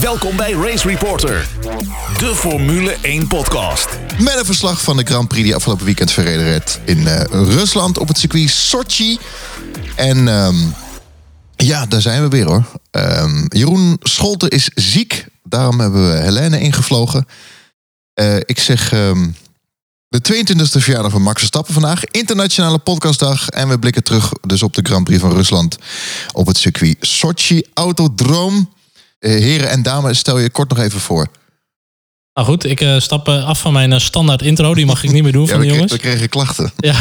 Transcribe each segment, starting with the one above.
Welkom bij Race Reporter, de Formule 1 podcast. Met een verslag van de Grand Prix die afgelopen weekend verreden werd in uh, Rusland op het circuit Sochi. En um, ja, daar zijn we weer hoor. Um, Jeroen Scholten is ziek, daarom hebben we Helene ingevlogen. Uh, ik zeg um, de 22e verjaardag van Max Verstappen vandaag. Internationale podcastdag. En we blikken terug dus op de Grand Prix van Rusland op het circuit Sochi Autodroom. Uh, heren en dames, stel je kort nog even voor. Nou goed, ik uh, stap af van mijn standaard intro. Die mag ik niet meer doen ja, van de jongens. We kregen klachten. Ja,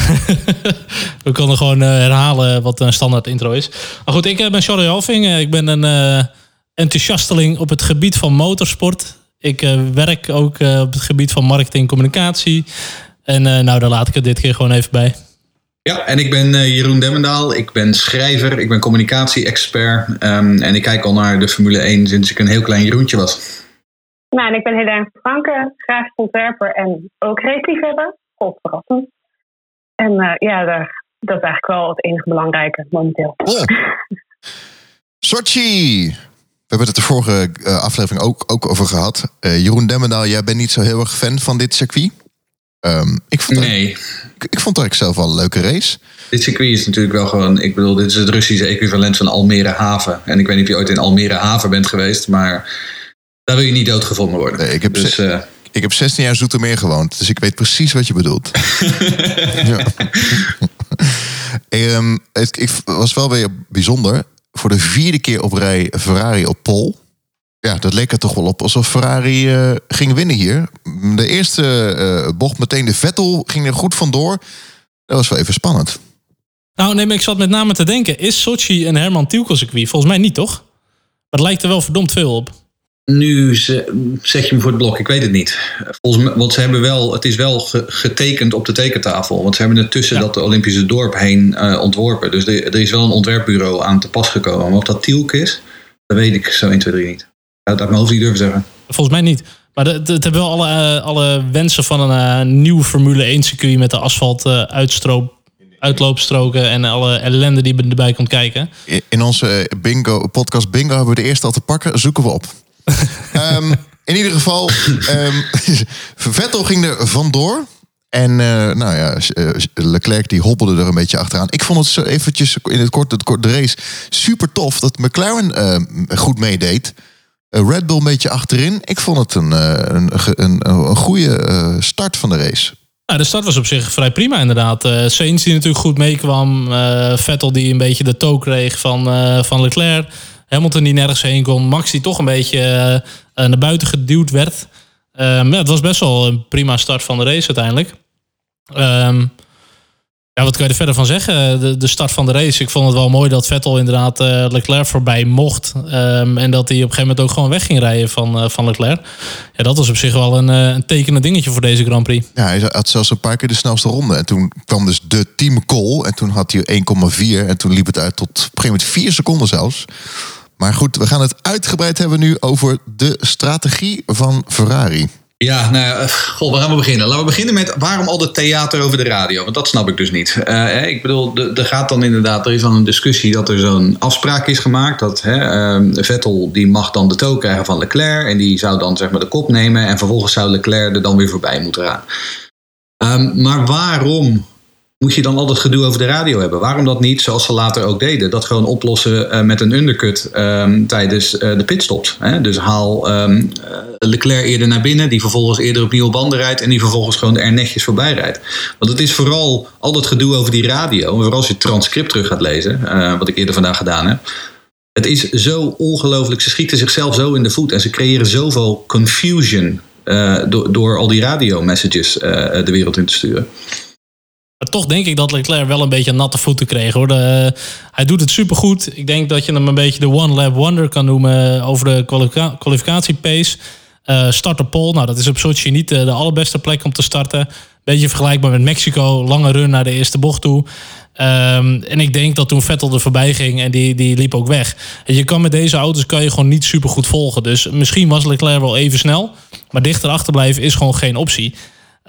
we konden gewoon uh, herhalen wat een standaard intro is. Maar goed, ik ben Charlie Halving. ik ben een enthousiasteling op het gebied van motorsport. Ik werk ook op het gebied van marketing en communicatie. En nou, daar laat ik het dit keer gewoon even bij. Ja, en ik ben uh, Jeroen Demmendaal. Ik ben schrijver, ik ben communicatie-expert. Um, en ik kijk al naar de Formule 1 sinds ik een heel klein Jeroentje was. Nou, en ik ben Helene Franke, grafisch ontwerper en ook race-liefhebber. God verrassend. En uh, ja, daar, dat is eigenlijk wel het enige belangrijke momenteel. Oh. Sochi! We hebben het de vorige uh, aflevering ook, ook over gehad. Uh, Jeroen Demmendaal, jij bent niet zo heel erg fan van dit circuit. Um, ik vond nee. Ik, ik vond het eigenlijk zelf wel een leuke race. Dit circuit is natuurlijk wel gewoon... Ik bedoel, dit is het Russische equivalent van Almere Haven. En ik weet niet of je ooit in Almere Haven bent geweest, maar... Daar wil je niet doodgevonden worden. Nee, ik, heb dus, uh... ik heb 16 jaar Zoetermeer gewoond, dus ik weet precies wat je bedoelt. ja. um, het, ik was wel weer bijzonder. Voor de vierde keer op rij Ferrari op pol. Ja, dat leek er toch wel op alsof Ferrari uh, ging winnen hier. De eerste uh, bocht meteen de Vettel ging er goed vandoor. Dat was wel even spannend. Nou, nee, maar ik zat met name te denken: is Sochi een Herman Tielko circuit? Volgens mij niet, toch? Maar het lijkt er wel verdomd veel op. Nu zet je me voor het blok, ik weet het niet. Volgens mij, want ze hebben wel, het is wel getekend op de tekentafel. Want ze hebben het tussen ja. dat Olympische dorp heen uh, ontworpen. Dus er, er, is wel een ontwerpbureau aan te pas gekomen. Maar of dat Tielk is, dat weet ik zo 1, 2, 3 niet. Dat uit mijn hoofd niet durven zeggen. Volgens mij niet. Maar het hebben wel alle, uh, alle wensen van een uh, nieuw Formule 1 circuit met de asfalt uh, uitstroop uitloopstroken en alle ellende die erbij komt kijken. In, in onze bingo, podcast bingo hebben we de eerste al te pakken. Zoeken we op. um, in ieder geval, um, Vettel ging er vandoor. En uh, nou ja, Leclerc die hobbelde er een beetje achteraan. Ik vond het zo eventjes in het kort, het kort de race super tof dat McLaren uh, goed meedeed. Uh, Red Bull een beetje achterin. Ik vond het een, een, een, een goede start van de race. De start was op zich vrij prima inderdaad. Uh, Sainz die natuurlijk goed meekwam. Vettel die een beetje de toe kreeg van, van Leclerc. Hamilton die nergens heen kon. Max die toch een beetje uh, naar buiten geduwd werd. Um, het was best wel een prima start van de race uiteindelijk. Um, ja, wat kan je er verder van zeggen? De, de, start van de race. Ik vond het wel mooi dat Vettel inderdaad uh, Leclerc voorbij mocht. Um, en dat hij op een gegeven moment ook gewoon weg ging rijden van, uh, van Leclerc. Ja, dat was op zich wel een, een tekenend dingetje voor deze Grand Prix. Ja, hij had zelfs een paar keer de snelste ronde. En toen kwam dus de team call. En toen had hij 1,4. En toen liep het uit tot op een gegeven moment 4 seconden zelfs. Maar goed, we gaan het uitgebreid hebben nu over de strategie van Ferrari. Ja, nou ja, goh, waar gaan we beginnen? Laten we beginnen met waarom al dat theater over de radio? Want dat snap ik dus niet. Uh, ik bedoel, er gaat dan inderdaad, er is dan een discussie dat er zo'n afspraak is gemaakt. Dat hè, uh, Vettel die mag dan de tow krijgen van Leclerc. En die zou dan zeg maar de kop nemen. En vervolgens zou Leclerc er dan weer voorbij moeten gaan. Um, maar waarom moet je dan al dat gedoe over de radio hebben? Waarom dat niet, zoals ze later ook deden, dat gewoon oplossen uh, met een undercut um, tijdens uh, de pitstops? Hè? Dus haal um, Leclerc eerder naar binnen, die vervolgens eerder op nieuwe banden rijdt en die vervolgens gewoon er netjes voorbij rijdt. Want het is vooral al dat gedoe over die radio, vooral als je het transcript terug gaat lezen, uh, wat ik eerder vandaag gedaan heb. Het is zo ongelooflijk. Ze schieten zichzelf zo in de voet en ze creëren zoveel confusion uh, door, door al die radio-messages de wereld in te sturen. Maar toch denk ik dat Leclerc wel een beetje natte voeten kreeg. Hoor. De, uh, hij doet het supergoed. Ik denk dat je hem een beetje de one lap wonder kan noemen over de kwalifica kwalificatiepace. Uh, start op pole. Nou, dat is op Sochi niet de, allerbeste plek om te starten. Beetje vergelijkbaar met Mexico. Lange run naar de eerste bocht toe. Um, en ik denk dat toen Vettel er voorbij ging en die, die liep ook weg. Je kan met deze auto's kan je gewoon niet super goed volgen. Dus misschien was Leclerc wel even snel. Maar dichter achterblijven is gewoon geen optie.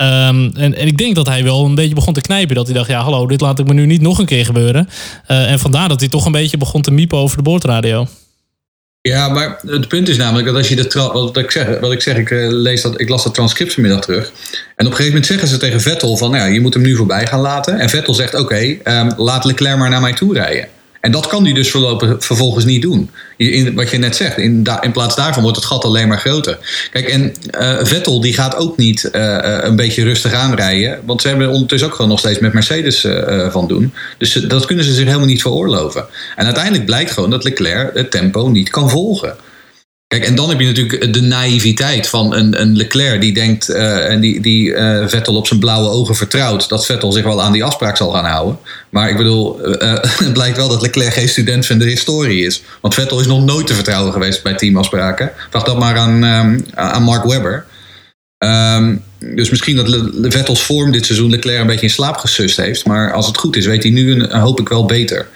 Um, en, en, ik denk dat hij wel een beetje begon te knijpen. Dat hij dacht, ja hallo, dit laat ik me nu niet nog een keer gebeuren. Uh, en vandaar dat hij toch een beetje begon te miepen over de boordradio. Ja, maar het punt is namelijk dat als je de wat ik zeg, wat ik zeg, ik eh, lees dat ik las dat transcript vanmiddag terug. En op een gegeven moment zeggen ze tegen Vettel van, ja, je moet hem nu voorbij gaan laten. En Vettel zegt, oké, ehm, laat Leclerc maar naar mij toe rijden. En dat kan hij dus vervolgens niet doen. In, wat je net zegt, in, in, plaats daarvan wordt het gat alleen maar groter. Kijk, en uh, Vettel die gaat ook niet uh, een beetje rustig aanrijden. Want ze hebben ondertussen ook gewoon nog steeds met Mercedes van doen. Dus dat kunnen ze zich helemaal niet veroorloven. En uiteindelijk blijkt gewoon dat Leclerc het tempo niet kan volgen. Kijk, en dan heb je natuurlijk de naïviteit van een, een Leclerc die denkt uh, en die, die uh, Vettel op zijn blauwe ogen vertrouwt dat Vettel zich wel aan die afspraak zal gaan houden. Maar ik bedoel, uh, het blijkt wel dat Leclerc geen student van de historie is. Want Vettel is nog nooit te vertrouwen geweest bij teamafspraken. Vraag dat maar aan, um, aan Mark Webber. Um, dus misschien dat Vettels vorm dit seizoen Leclerc een beetje in slaap gesust heeft. Maar als het goed is, weet hij nu een, hoop ik wel beter.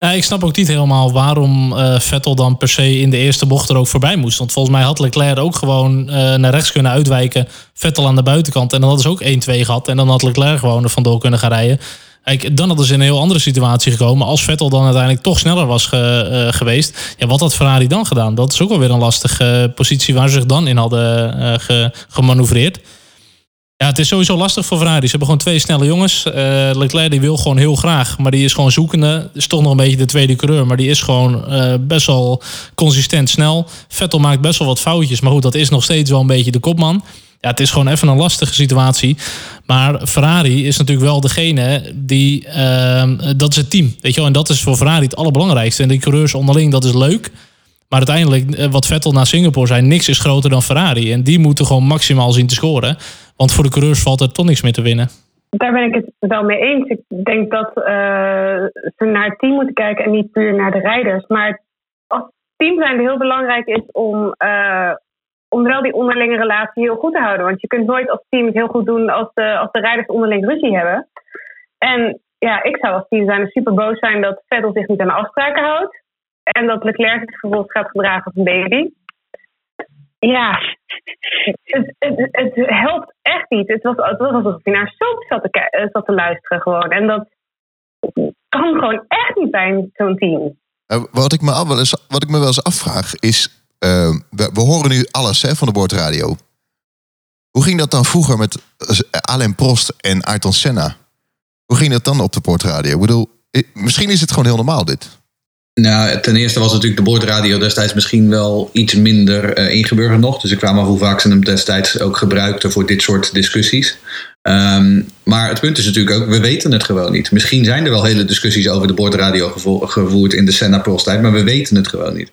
Ja, ik snap ook niet helemaal waarom uh, Vettel dan per se in de eerste bocht er ook voorbij moest. Want volgens mij had Leclerc ook gewoon uh, naar rechts kunnen uitwijken. Vettel aan de buitenkant. En dan hadden ze ook 1-2 gehad. En dan had Leclerc gewoon er vandoor kunnen gaan rijden. Kijk, dan hadden ze in een heel andere situatie gekomen. Als Vettel dan uiteindelijk toch sneller was ge, geweest. Ja, wat had Ferrari dan gedaan? Dat is ook wel weer een lastige positie waar ze zich dan in hadden ge, gemanoeuvreerd. Ja, het is sowieso lastig voor Ferrari. Ze hebben gewoon twee snelle jongens. Uh, Leclerc die wil gewoon heel graag, maar die is gewoon zoekende. Is toch nog een beetje de tweede coureur, maar die is gewoon uh, best wel consistent snel. Vettel maakt best wel wat foutjes, maar goed, dat is nog steeds wel een beetje de kopman. Ja, het is gewoon even een lastige situatie. Maar Ferrari is natuurlijk wel degene die. Uh, dat is het team. Weet je wel? En dat is voor Ferrari het allerbelangrijkste. En die coureurs onderling, dat is leuk. Maar uiteindelijk, wat Vettel naar Singapore zei, niks is groter dan Ferrari. En die moeten gewoon maximaal zien te scoren. Want voor de coureurs valt er toch niks meer te winnen. Daar ben ik het wel mee eens. Ik denk dat uh, ze naar het team moeten kijken en niet puur naar de rijders. Maar als team zijn heel belangrijk is om, uh, om wel die onderlinge relatie heel goed te houden. Want je kunt nooit als team het heel goed doen als de, als de rijders onderling ruzie hebben. En ja, ik zou als team zijn super boos zijn dat Vettel zich niet aan de afspraken houdt. En dat Leclerc zich vervolgens gaat gedragen als een baby. Ja, het, het, het, helpt echt niet. Het was, het was alsof je naar soap zat te, eh, te luisteren gewoon. En dat kan gewoon echt niet bij zo'n team. Uh, wat, ik me wel eens, wat ik me wel eens afvraag is... We, we, horen nu alles hè, van de boordradio. Hoe ging dat dan vroeger met Alain Prost en Ayrton Senna? Hoe ging dat dan op de boordradio? Ik bedoel, misschien is het gewoon heel normaal dit. Nou, ten eerste was natuurlijk de boordradio destijds misschien wel iets minder uh, ingeburgerd nog. Dus ik kwam af hoe vaak ze hem destijds ook gebruikten voor dit soort discussies. Um, maar het punt is natuurlijk ook, we weten het gewoon niet. Misschien zijn er wel hele discussies over de boordradio gevoerd in de Senna Prost-tijd, maar we weten het gewoon niet.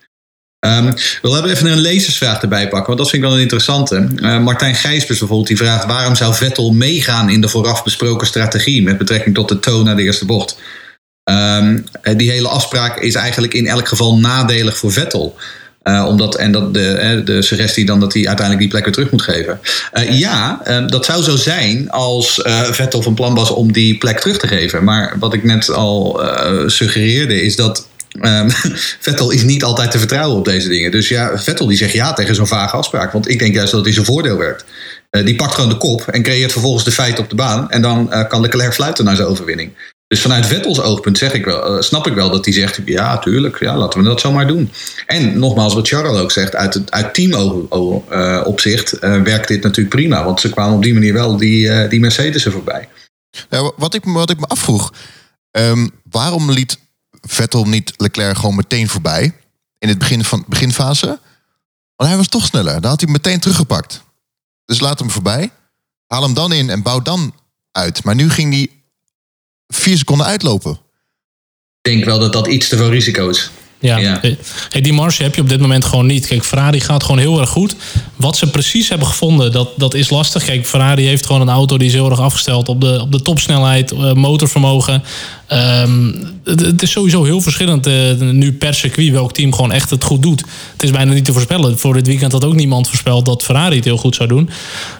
Um, we hebben even een lezersvraag erbij pakken, want dat vind ik wel een interessante. Uh, Martijn Gijsbers bijvoorbeeld, die vraagt waarom zou Vettel meegaan in de vooraf besproken strategie met betrekking tot de toon naar de eerste bocht? Um, die hele afspraak is eigenlijk in elk geval nadelig voor Vettel. Uh, omdat, en dat de, de suggestie dan dat hij uiteindelijk die plek weer terug moet geven. Uh, ja, uh, dat zou zo zijn als Vettel van plan was om die plek terug te geven. Maar wat ik net al suggereerde is dat um, Vettel is niet altijd te vertrouwen op deze dingen. Dus ja, Vettel die zegt ja tegen zo'n vage afspraak. Want ik denk juist dat het in zijn voordeel werkt. die pakt gewoon de kop en creëert vervolgens de feiten op de baan. En dan kan Leclerc fluiten naar zijn overwinning. Dus vanuit Vettels oogpunt zeg ik wel, uh, snap ik wel dat hij zegt: ja, tuurlijk, ja, laten we dat zomaar doen. En nogmaals, wat Charles ook zegt, uit, het, uit teamopzicht uh, uh, werkt dit natuurlijk prima. Want ze kwamen op die manier wel die, die Mercedes er voorbij. Ja, wat, ik, wat ik me afvroeg, um, waarom liet Vettel niet Leclerc gewoon meteen voorbij in het begin van beginfase? Want hij was toch sneller. Dan had hij meteen teruggepakt. Dus laat hem voorbij, haal hem dan in en bouw dan uit. Maar nu ging hij vier seconden uitlopen. Ik denk wel dat dat iets te veel risico is. Ja, ja. Hey, die marge heb je op dit moment gewoon niet. Kijk, Ferrari gaat gewoon heel erg goed. Wat ze precies hebben gevonden, dat, dat is lastig. Kijk, Ferrari heeft gewoon een auto die is heel erg afgesteld op de, op de topsnelheid, uh, motorvermogen. Um, het, is sowieso heel verschillend uh, nu per circuit welk team gewoon echt het goed doet. Het is bijna niet te voorspellen. Voor dit weekend had ook niemand voorspeld dat Ferrari het heel goed zou doen.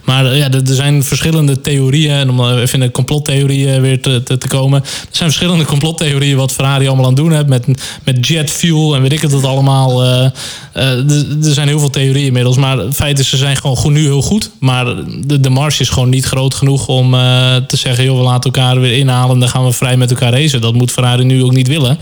Maar uh, ja, er, zijn verschillende theorieën. En om even in de complottheorieën weer te, te, komen. Er zijn verschillende complottheorieën wat Ferrari allemaal aan het doen heeft. Met, met jet fuel en weet ik het allemaal. Uh, er zijn heel veel theorieën inmiddels. Maar het feit is, ze zijn gewoon goed, nu heel goed. Maar de, de marge is gewoon niet groot genoeg om te zeggen... joh, we laten elkaar weer inhalen. Dan gaan we vrij met elkaar Dat moet Ferrari nu ook niet willen.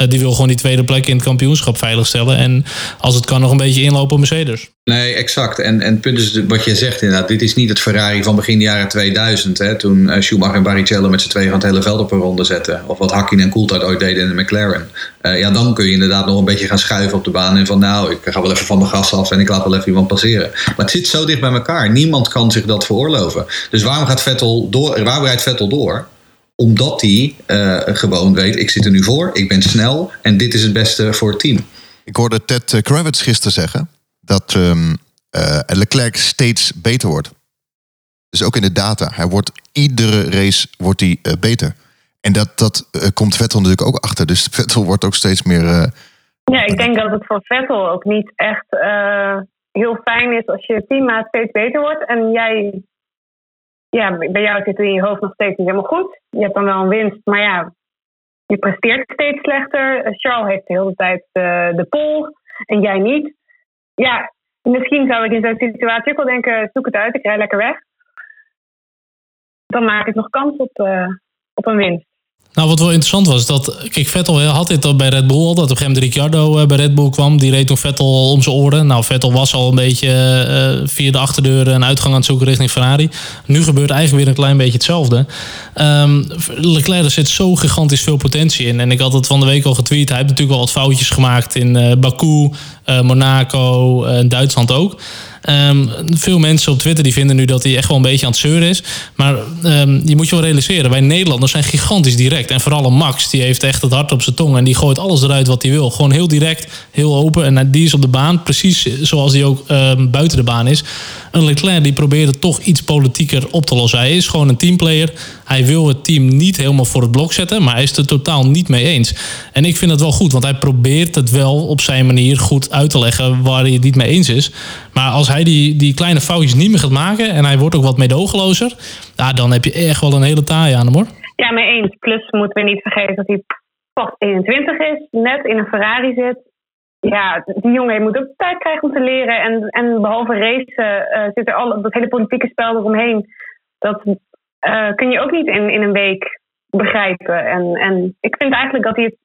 Uh, die wil gewoon die tweede plek in het kampioenschap veiligstellen. En als het kan nog een beetje inlopen op Mercedes. Nee, exact. En, en het punt is wat je zegt inderdaad. Dit is niet het Ferrari van begin jaren 2000. Hè, toen uh, Schumacher en Barrichello met z'n tweeën het hele veld op een ronde zetten. Of wat Hakkinen en Coulthard ooit deden in de McLaren. Uh, ja, dan kun je inderdaad nog een beetje gaan schuiven op de baan. En van nou, ik ga wel even van mijn gas af en ik laat wel even iemand passeren. Maar het zit zo dicht bij elkaar. Niemand kan zich dat veroorloven. Dus waarom gaat Vettel door? Waarom rijdt Vettel door? Omdat hij uh, gewoon weet, ik zit er nu voor, ik ben snel en dit is het beste voor het team. Ik hoorde Ted Kravitz gisteren zeggen dat um, uh, Leclerc steeds beter wordt. Dus ook in de data. Hij wordt iedere race wordt hij uh, beter. En dat, dat uh, komt Vettel natuurlijk ook achter. Dus Vettel wordt ook steeds meer. ja, ik denk dat het voor Vettel ook niet echt heel fijn is als je teammaat steeds beter wordt. En jij, ja, bij jou zit in je hoofd nog steeds niet helemaal goed. Je hebt dan wel een winst, maar ja, je presteert steeds slechter. Charles heeft de hele tijd de pol en jij niet. Ja, Misschien zou ik in zo'n situatie ook wel denken: zoek het uit, ik rij lekker weg. Dan maak ik nog kans op, uh, op een winst. Nou, wat wel interessant was, dat. Kijk, Vettel had dit al bij Red Bull. Dat op een gegeven moment Ricciardo bij Red Bull kwam. Die reed toen Vettel om zijn oren. Nou, Vettel was al een beetje uh, via de achterdeur een uitgang aan het zoeken richting Ferrari. Nu gebeurt eigenlijk weer een klein beetje hetzelfde. Um, Leclerc er zit zo gigantisch veel potentie in. En ik had het van de week al getweet. Hij heeft natuurlijk al wat foutjes gemaakt in uh, Baku, Monaco en Duitsland ook. Um, veel mensen op Twitter die vinden nu dat hij echt wel een beetje aan het zeuren is. Maar um, je moet je wel realiseren, wij Nederlanders zijn gigantisch direct. En vooral Max, die heeft echt het hart op zijn tong. En die gooit alles eruit wat hij wil. Gewoon heel direct, heel open. En die is op de baan, precies zoals die ook um, buiten de baan is. Een Leclerc die probeert het toch iets politieker op te lossen. Hij is gewoon een teamplayer. Hij wil het team niet helemaal voor het blok zetten, maar hij is er totaal niet mee eens. En ik vind het wel goed, want hij probeert het wel op zijn manier goed uit te leggen waar hij het niet mee eens is. Maar als hij die, die kleine foutjes niet meer gaat maken en hij wordt ook wat meedogenlozer, ja, dan heb je echt wel een hele taai aan hem hoor. Ja, mee eens. Plus moeten we niet vergeten dat hij pas 21 is, net in een Ferrari zit. Ja, die jongen moet ook tijd krijgen om te leren. En, en behalve racen uh, zit er al dat hele politieke spel eromheen. Dat uh, kun je ook niet in, in een week begrijpen. En, en ik vind eigenlijk dat hij het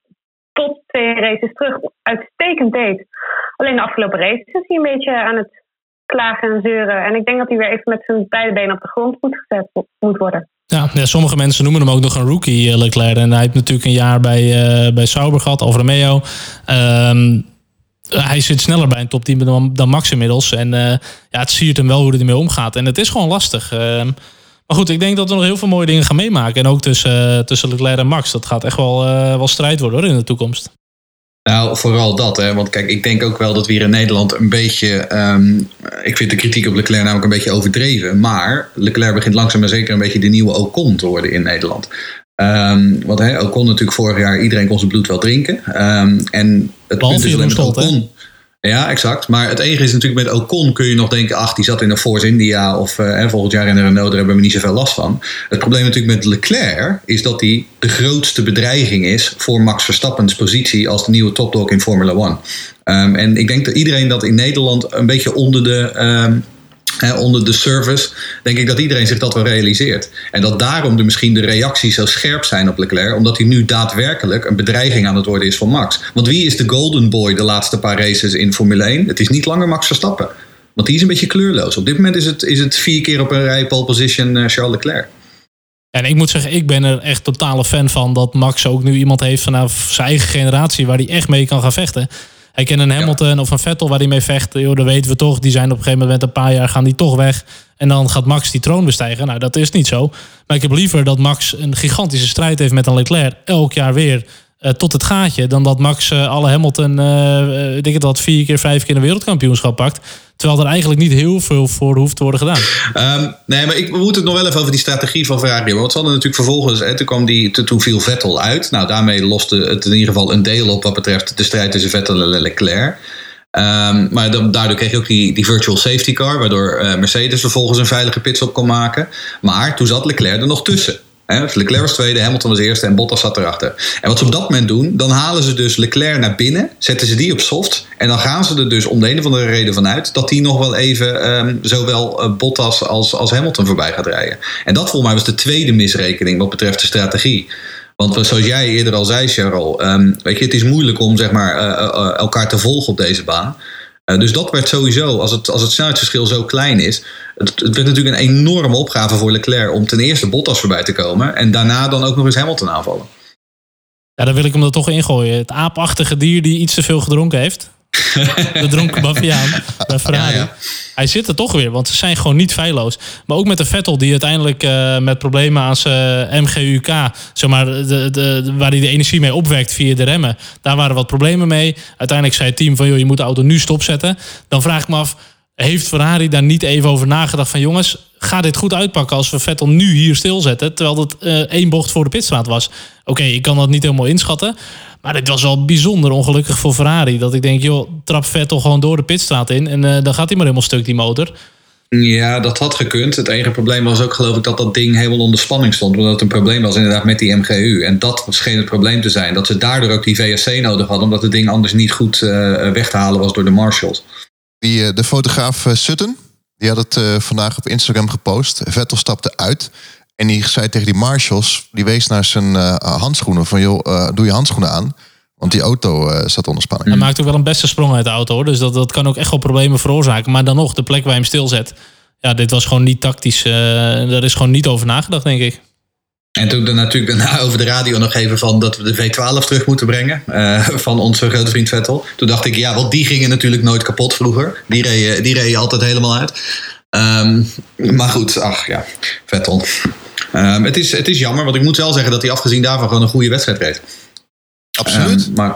tot twee races terug uitstekend deed. Alleen de afgelopen races is hij een beetje aan het klagen en zeuren. En ik denk dat hij weer even met zijn beide benen op de grond moet gezet moet worden. Ja, ja, sommige mensen noemen hem ook nog een rookie, Leclerc. En hij heeft natuurlijk een jaar bij, uh, bij Sauber gehad, Alfa Romeo. Um, hij zit sneller bij een topteam dan, dan Max inmiddels. En uh, ja, het siert hem wel hoe hij ermee omgaat. En het is gewoon lastig. Uh, maar goed, ik denk dat we nog heel veel mooie dingen gaan meemaken. En ook tussen, tussen Leclerc en Max. Dat gaat echt wel, wel strijd worden hoor, in de toekomst. Nou, vooral dat. Hè? Want kijk, ik denk ook wel dat we hier in Nederland een beetje... Um, ik vind de kritiek op Leclerc namelijk een beetje overdreven. Maar Leclerc begint langzaam maar zeker een beetje de nieuwe Ocon te worden in Nederland. Um, want hij Ocon natuurlijk vorig jaar, iedereen kon zijn bloed wel drinken. Um, en het Behalve punt is alleen met Ocon. Ja, exact. Maar het enige is natuurlijk met Ocon kun je nog denken... ach, die zat in de Force India of uh, volgend jaar in de Renault... daar hebben we niet zoveel last van. Het probleem natuurlijk met Leclerc... is dat hij de grootste bedreiging is... voor Max Verstappen's positie als de nieuwe topdog in Formula 1. Um, en ik denk dat iedereen dat in Nederland... een beetje onder de... Um, Onder de service, denk ik dat iedereen zich dat wel realiseert. En dat daarom de, misschien de reacties zo scherp zijn op Leclerc, omdat hij nu daadwerkelijk een bedreiging aan het worden is voor Max. Want wie is de golden boy de laatste paar races in Formule 1? Het is niet langer Max Verstappen. Want die is een beetje kleurloos. Op dit moment is het, is het vier keer op een rij pole position uh, Charles Leclerc. En ik moet zeggen, ik ben er echt totale fan van dat Max ook nu iemand heeft vanaf zijn eigen generatie waar hij echt mee kan gaan vechten. Hij kent een Hamilton ja. of een Vettel waar hij mee vecht. Joh, dat weten we toch. Die zijn op een gegeven moment een paar jaar gaan die toch weg. En dan gaat Max die troon bestijgen. Nou, dat is niet zo. Maar ik heb liever dat Max een gigantische strijd heeft met een Leclerc. Elk jaar weer. Uh, tot het gaatje. Dan dat Max uh, alle Hamilton, uh, ik dat vier keer, vijf keer een wereldkampioenschap pakt. Terwijl er eigenlijk niet heel veel voor hoeft te worden gedaan. Um, nee, maar ik, we het nog wel even over die strategie van Ferrari. Want ze hadden natuurlijk vervolgens, hè, toen, kwam die, toen viel Vettel uit. Nou, daarmee loste het in ieder geval een deel op wat betreft de strijd tussen Vettel en Leclerc. Um, maar daardoor kreeg je ook die, die virtual safety car, waardoor Mercedes vervolgens een veilige pitstop kon maken. Maar toen zat Leclerc er nog tussen. Leclerc was tweede, Hamilton was eerste en Bottas zat erachter. En wat ze op dat moment doen, dan halen ze dus Leclerc naar binnen, zetten ze die op soft. En dan gaan ze er dus om de een of andere reden vanuit dat die nog wel even um, zowel uh, Bottas als, als Hamilton voorbij gaat rijden. En dat volgens mij was de tweede misrekening wat betreft de strategie. Want zoals jij eerder al zei, Cheryl, ehm, weet je, het is moeilijk om zeg maar, elkaar te volgen op deze baan. Dus dat werd sowieso, als het, als het snelheidsverschil zo klein is, het, het, werd natuurlijk een enorme opgave voor Leclerc om ten eerste Bottas voorbij te komen en daarna dan ook nog eens Hamilton aanvallen. Ja, daar wil ik hem er toch ingooien. Het aapachtige dier die iets te veel gedronken heeft. de dronken Baviaan bij Ferrari. Hij zit er toch weer, want ze zijn gewoon niet feilloos. Maar ook met de Vettel, die uiteindelijk uh, met problemen aan zijn MGUK, zeg maar, de, de, waar hij de energie mee opwekt via de remmen, daar waren wat problemen mee. Uiteindelijk zei het team van, joh, je moet de auto nu stopzetten. Dan vraag ik me af, heeft Ferrari daar niet even over nagedacht van jongens, ga dit goed uitpakken als we Vettel nu hier stilzetten, terwijl het uh, één bocht voor de pitstraat was. Oké, ik kan dat niet helemaal inschatten, maar dit was wel bijzonder ongelukkig voor Ferrari. Dat ik denk, joh, trap Vettel gewoon door de pitstraat in en uh, dan gaat hij maar helemaal stuk, die motor. Ja, dat had gekund. Het enige probleem was ook geloof ik dat dat ding helemaal onder spanning stond. Omdat het een probleem was inderdaad met die MGU. En dat scheen het probleem te zijn. Dat ze daardoor ook die VSC nodig hadden. Omdat het ding anders niet goed uh, weg te halen was door de marshals. Die, de fotograaf Sutton, die had het uh, vandaag op Instagram gepost. Vettel stapte uit. En die zei tegen die marshals, die wees naar zijn uh, handschoenen. Van joh, uh, doe je handschoenen aan. Want die auto staat onder spanning. Hij maakt ook wel een beste sprong uit de auto. Hoor. Dus dat, dat kan ook echt wel problemen veroorzaken. Maar dan nog, de plek waar je hem stilzet. Ja, dit was gewoon niet tactisch. daar is gewoon niet over nagedacht, denk ik. En toen dan natuurlijk daarna over de radio nog even van dat we de V12 terug moeten brengen. Uh, van onze grote vriend Vettel. Toen dacht ik, ja, want die gingen natuurlijk nooit kapot vroeger. Die reden, die reden altijd helemaal uit. Um, maar goed, ach ja, Vettel. Um, het, is, het is jammer, want ik moet wel zeggen dat hij afgezien daarvan gewoon een goede wedstrijd reed. Absoluut. Um, maar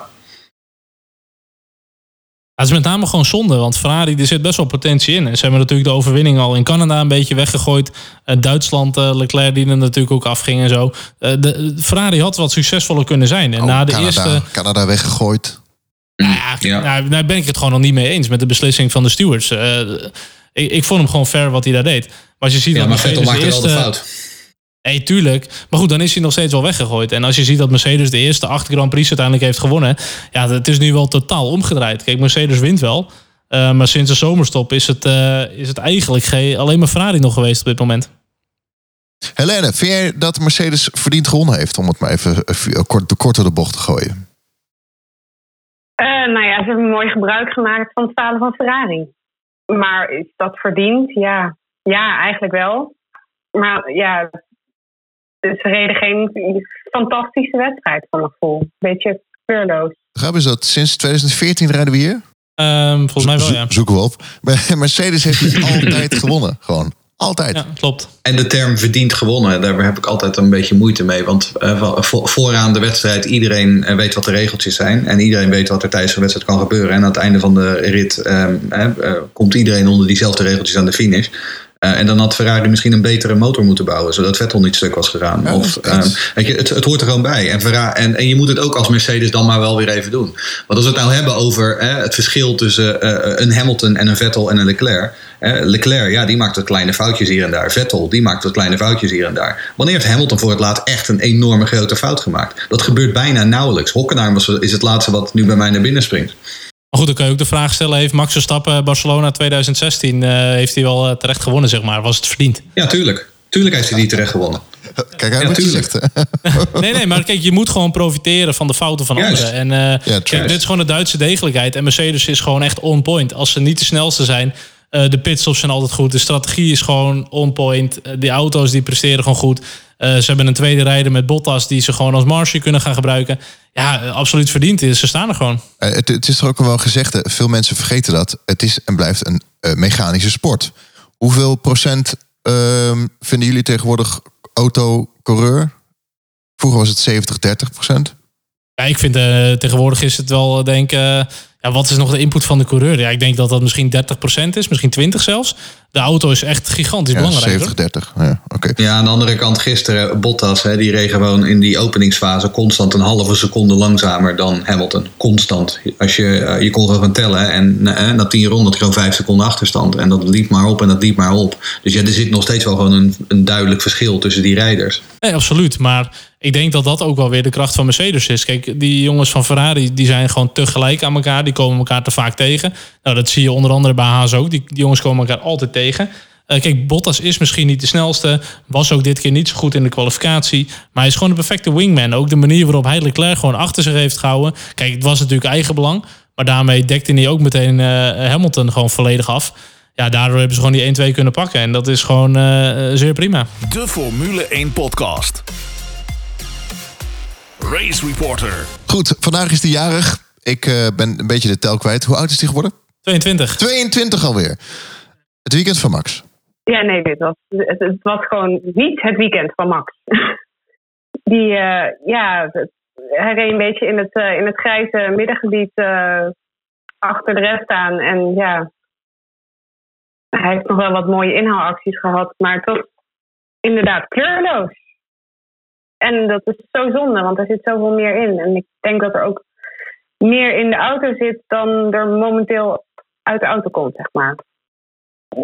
het is met name gewoon zonde, want Ferrari er zit best wel potentie in. En ze hebben natuurlijk de overwinning al in Canada een beetje weggegooid. Uh, Duitsland, uh, Leclerc die er natuurlijk ook afging en zo. Uh, de, Ferrari had wat succesvoller kunnen zijn. En oh, na de Canada, eerste. Canada weggegooid. Nou ja, ja. Nou, daar ben ik het gewoon nog niet mee eens met de beslissing van de stewards. Ik, ik vond hem gewoon fair wat hij daar deed. Maar als je ziet ja, dat maar Vettel maakte eerste, wel de fout. Nee, tuurlijk. Maar goed, dan is hij nog steeds wel weggegooid. En als je ziet dat Mercedes de eerste acht Grand Prix uiteindelijk heeft gewonnen. Ja, het is nu wel totaal omgedraaid. Kijk, Mercedes wint wel. Uh, maar sinds de zomerstop is het, uh, is het eigenlijk geen, alleen maar Ferrari nog geweest op dit moment. Helene, vind jij dat Mercedes verdiend gewonnen heeft? Om het maar even kort, kort door de bocht te gooien. Uh, nou ja, ze hebben mooi gebruik gemaakt van het falen van Ferrari. Maar is dat verdiend? Ja, ja eigenlijk wel. Maar ja, ze reden geen fantastische wedstrijd van mijn gevoel. Beetje kleurloos. Grap is dat sinds 2014 rijden we hier? Um, volgens mij wel, ja. Zoeken we op. Mercedes heeft altijd gewonnen. Gewoon. Altijd. Ja, klopt. En de term verdiend gewonnen, daar heb ik altijd een beetje moeite mee. Want uh, vooraan de wedstrijd, iedereen uh, weet wat de regeltjes zijn. En iedereen weet wat er tijdens de wedstrijd kan gebeuren. En aan het einde van de rit uh, komt iedereen onder diezelfde regeltjes aan de finish. Uh, en dan had Ferrari misschien een betere motor moeten bouwen, zodat Vettel niet stuk was gegaan. Ja, of, um, weet je, het, het hoort er gewoon bij. En, Ferrari, en, en je moet het ook als Mercedes dan maar wel weer even doen. Want als we het nou hebben over het verschil tussen uh, een Hamilton en een Vettel en een Leclerc. Leclerc, ja, die maakt wat kleine foutjes hier en daar. Vettel, die maakt wat kleine foutjes hier en daar. Wanneer heeft Hamilton voor het laatst echt een enorme grote fout gemaakt? Dat gebeurt bijna nauwelijks. Hockenheim was, is het laatste wat nu bij mij naar binnen springt. Maar goed, dan kan je ook de vraag stellen: heeft Max Verstappen Barcelona 2016 uh, heeft hij wel uh, terecht gewonnen, zeg maar? Was het verdiend? Ja, tuurlijk. Tuurlijk heeft hij die terecht gewonnen. Kijk uit ja, zegt. nee, nee, maar kijk, je moet gewoon profiteren van de fouten van Juist. anderen. En uh, ja, kijk, dit is gewoon de Duitse degelijkheid. En Mercedes is gewoon echt on point. Als ze niet de snelste zijn, uh, de pitstops zijn altijd goed. De strategie is gewoon on point. Uh, die auto's die presteren gewoon goed. Uh, ze hebben een tweede rijder met Bottas die ze gewoon als marge kunnen gaan gebruiken. Ja, absoluut verdiend is. Ze staan er gewoon. Het, het, is er ook wel gezegd, veel mensen vergeten dat. Het is en blijft een mechanische sport. Hoeveel procent uh, vinden jullie tegenwoordig autocoureur? Vroeger was het 70, 30 procent. Ja, ik vind uh, tegenwoordig is het wel, denk ik. Ja, wat is nog de input van de coureur? Ja, ik denk dat dat misschien 30% is, misschien 20 zelfs. De auto is echt gigantisch ja, belangrijk. 70, 30. Ja, oké. Ja, aan de andere kant gisteren Bottas, hè, die reed gewoon in die openingsfase constant een halve seconde langzamer dan Hamilton. Constant. Als je, uh, je kon gewoon tellen en uh, na 10 ronden had je gewoon 5 seconden achterstand. En dat liep maar op en dat liep maar op. Dus ja, er zit nog steeds wel gewoon een, een duidelijk verschil tussen die rijders. Nee, absoluut. Maar ik denk dat dat ook wel weer de kracht van Mercedes is. Kijk, die jongens van Ferrari die zijn gewoon te gelijk aan elkaar. Die komen elkaar te vaak tegen. Nou, dat zie je onder andere bij Haas ook. Die, die jongens komen elkaar altijd tegen. Eh, kijk, Bottas is misschien niet de snelste. Was ook dit keer niet zo goed in de kwalificatie. Maar hij is gewoon de perfecte wingman. Ook de manier waarop hij Leclerc gewoon achter zich heeft gehouden. Kijk, het was natuurlijk eigen belang. Maar daarmee dekte hij ook meteen eh, Hamilton gewoon volledig af. Ja, daardoor hebben ze gewoon die 1-2 kunnen pakken. En dat is gewoon uh, zeer prima. De Formule 1 podcast. Race Reporter. Goed, vandaag is hij jarig. Ik uh, ben een beetje de tel kwijt. Hoe oud is hij geworden? 22. 22 alweer. Het weekend van Max. Ja, nee, dit was, het, het was gewoon niet het weekend van Max. Die, uh, ja, hij reed een beetje in het, uh, in het grijze middengebied achter de rest aan. En ja, hij heeft nog wel wat mooie inhaalacties gehad, maar het was inderdaad kleurloos. En dat is zo zonde, want er zit zoveel meer in. En ik denk dat er ook meer in de auto zit dan er momenteel uit de auto komt, zeg maar.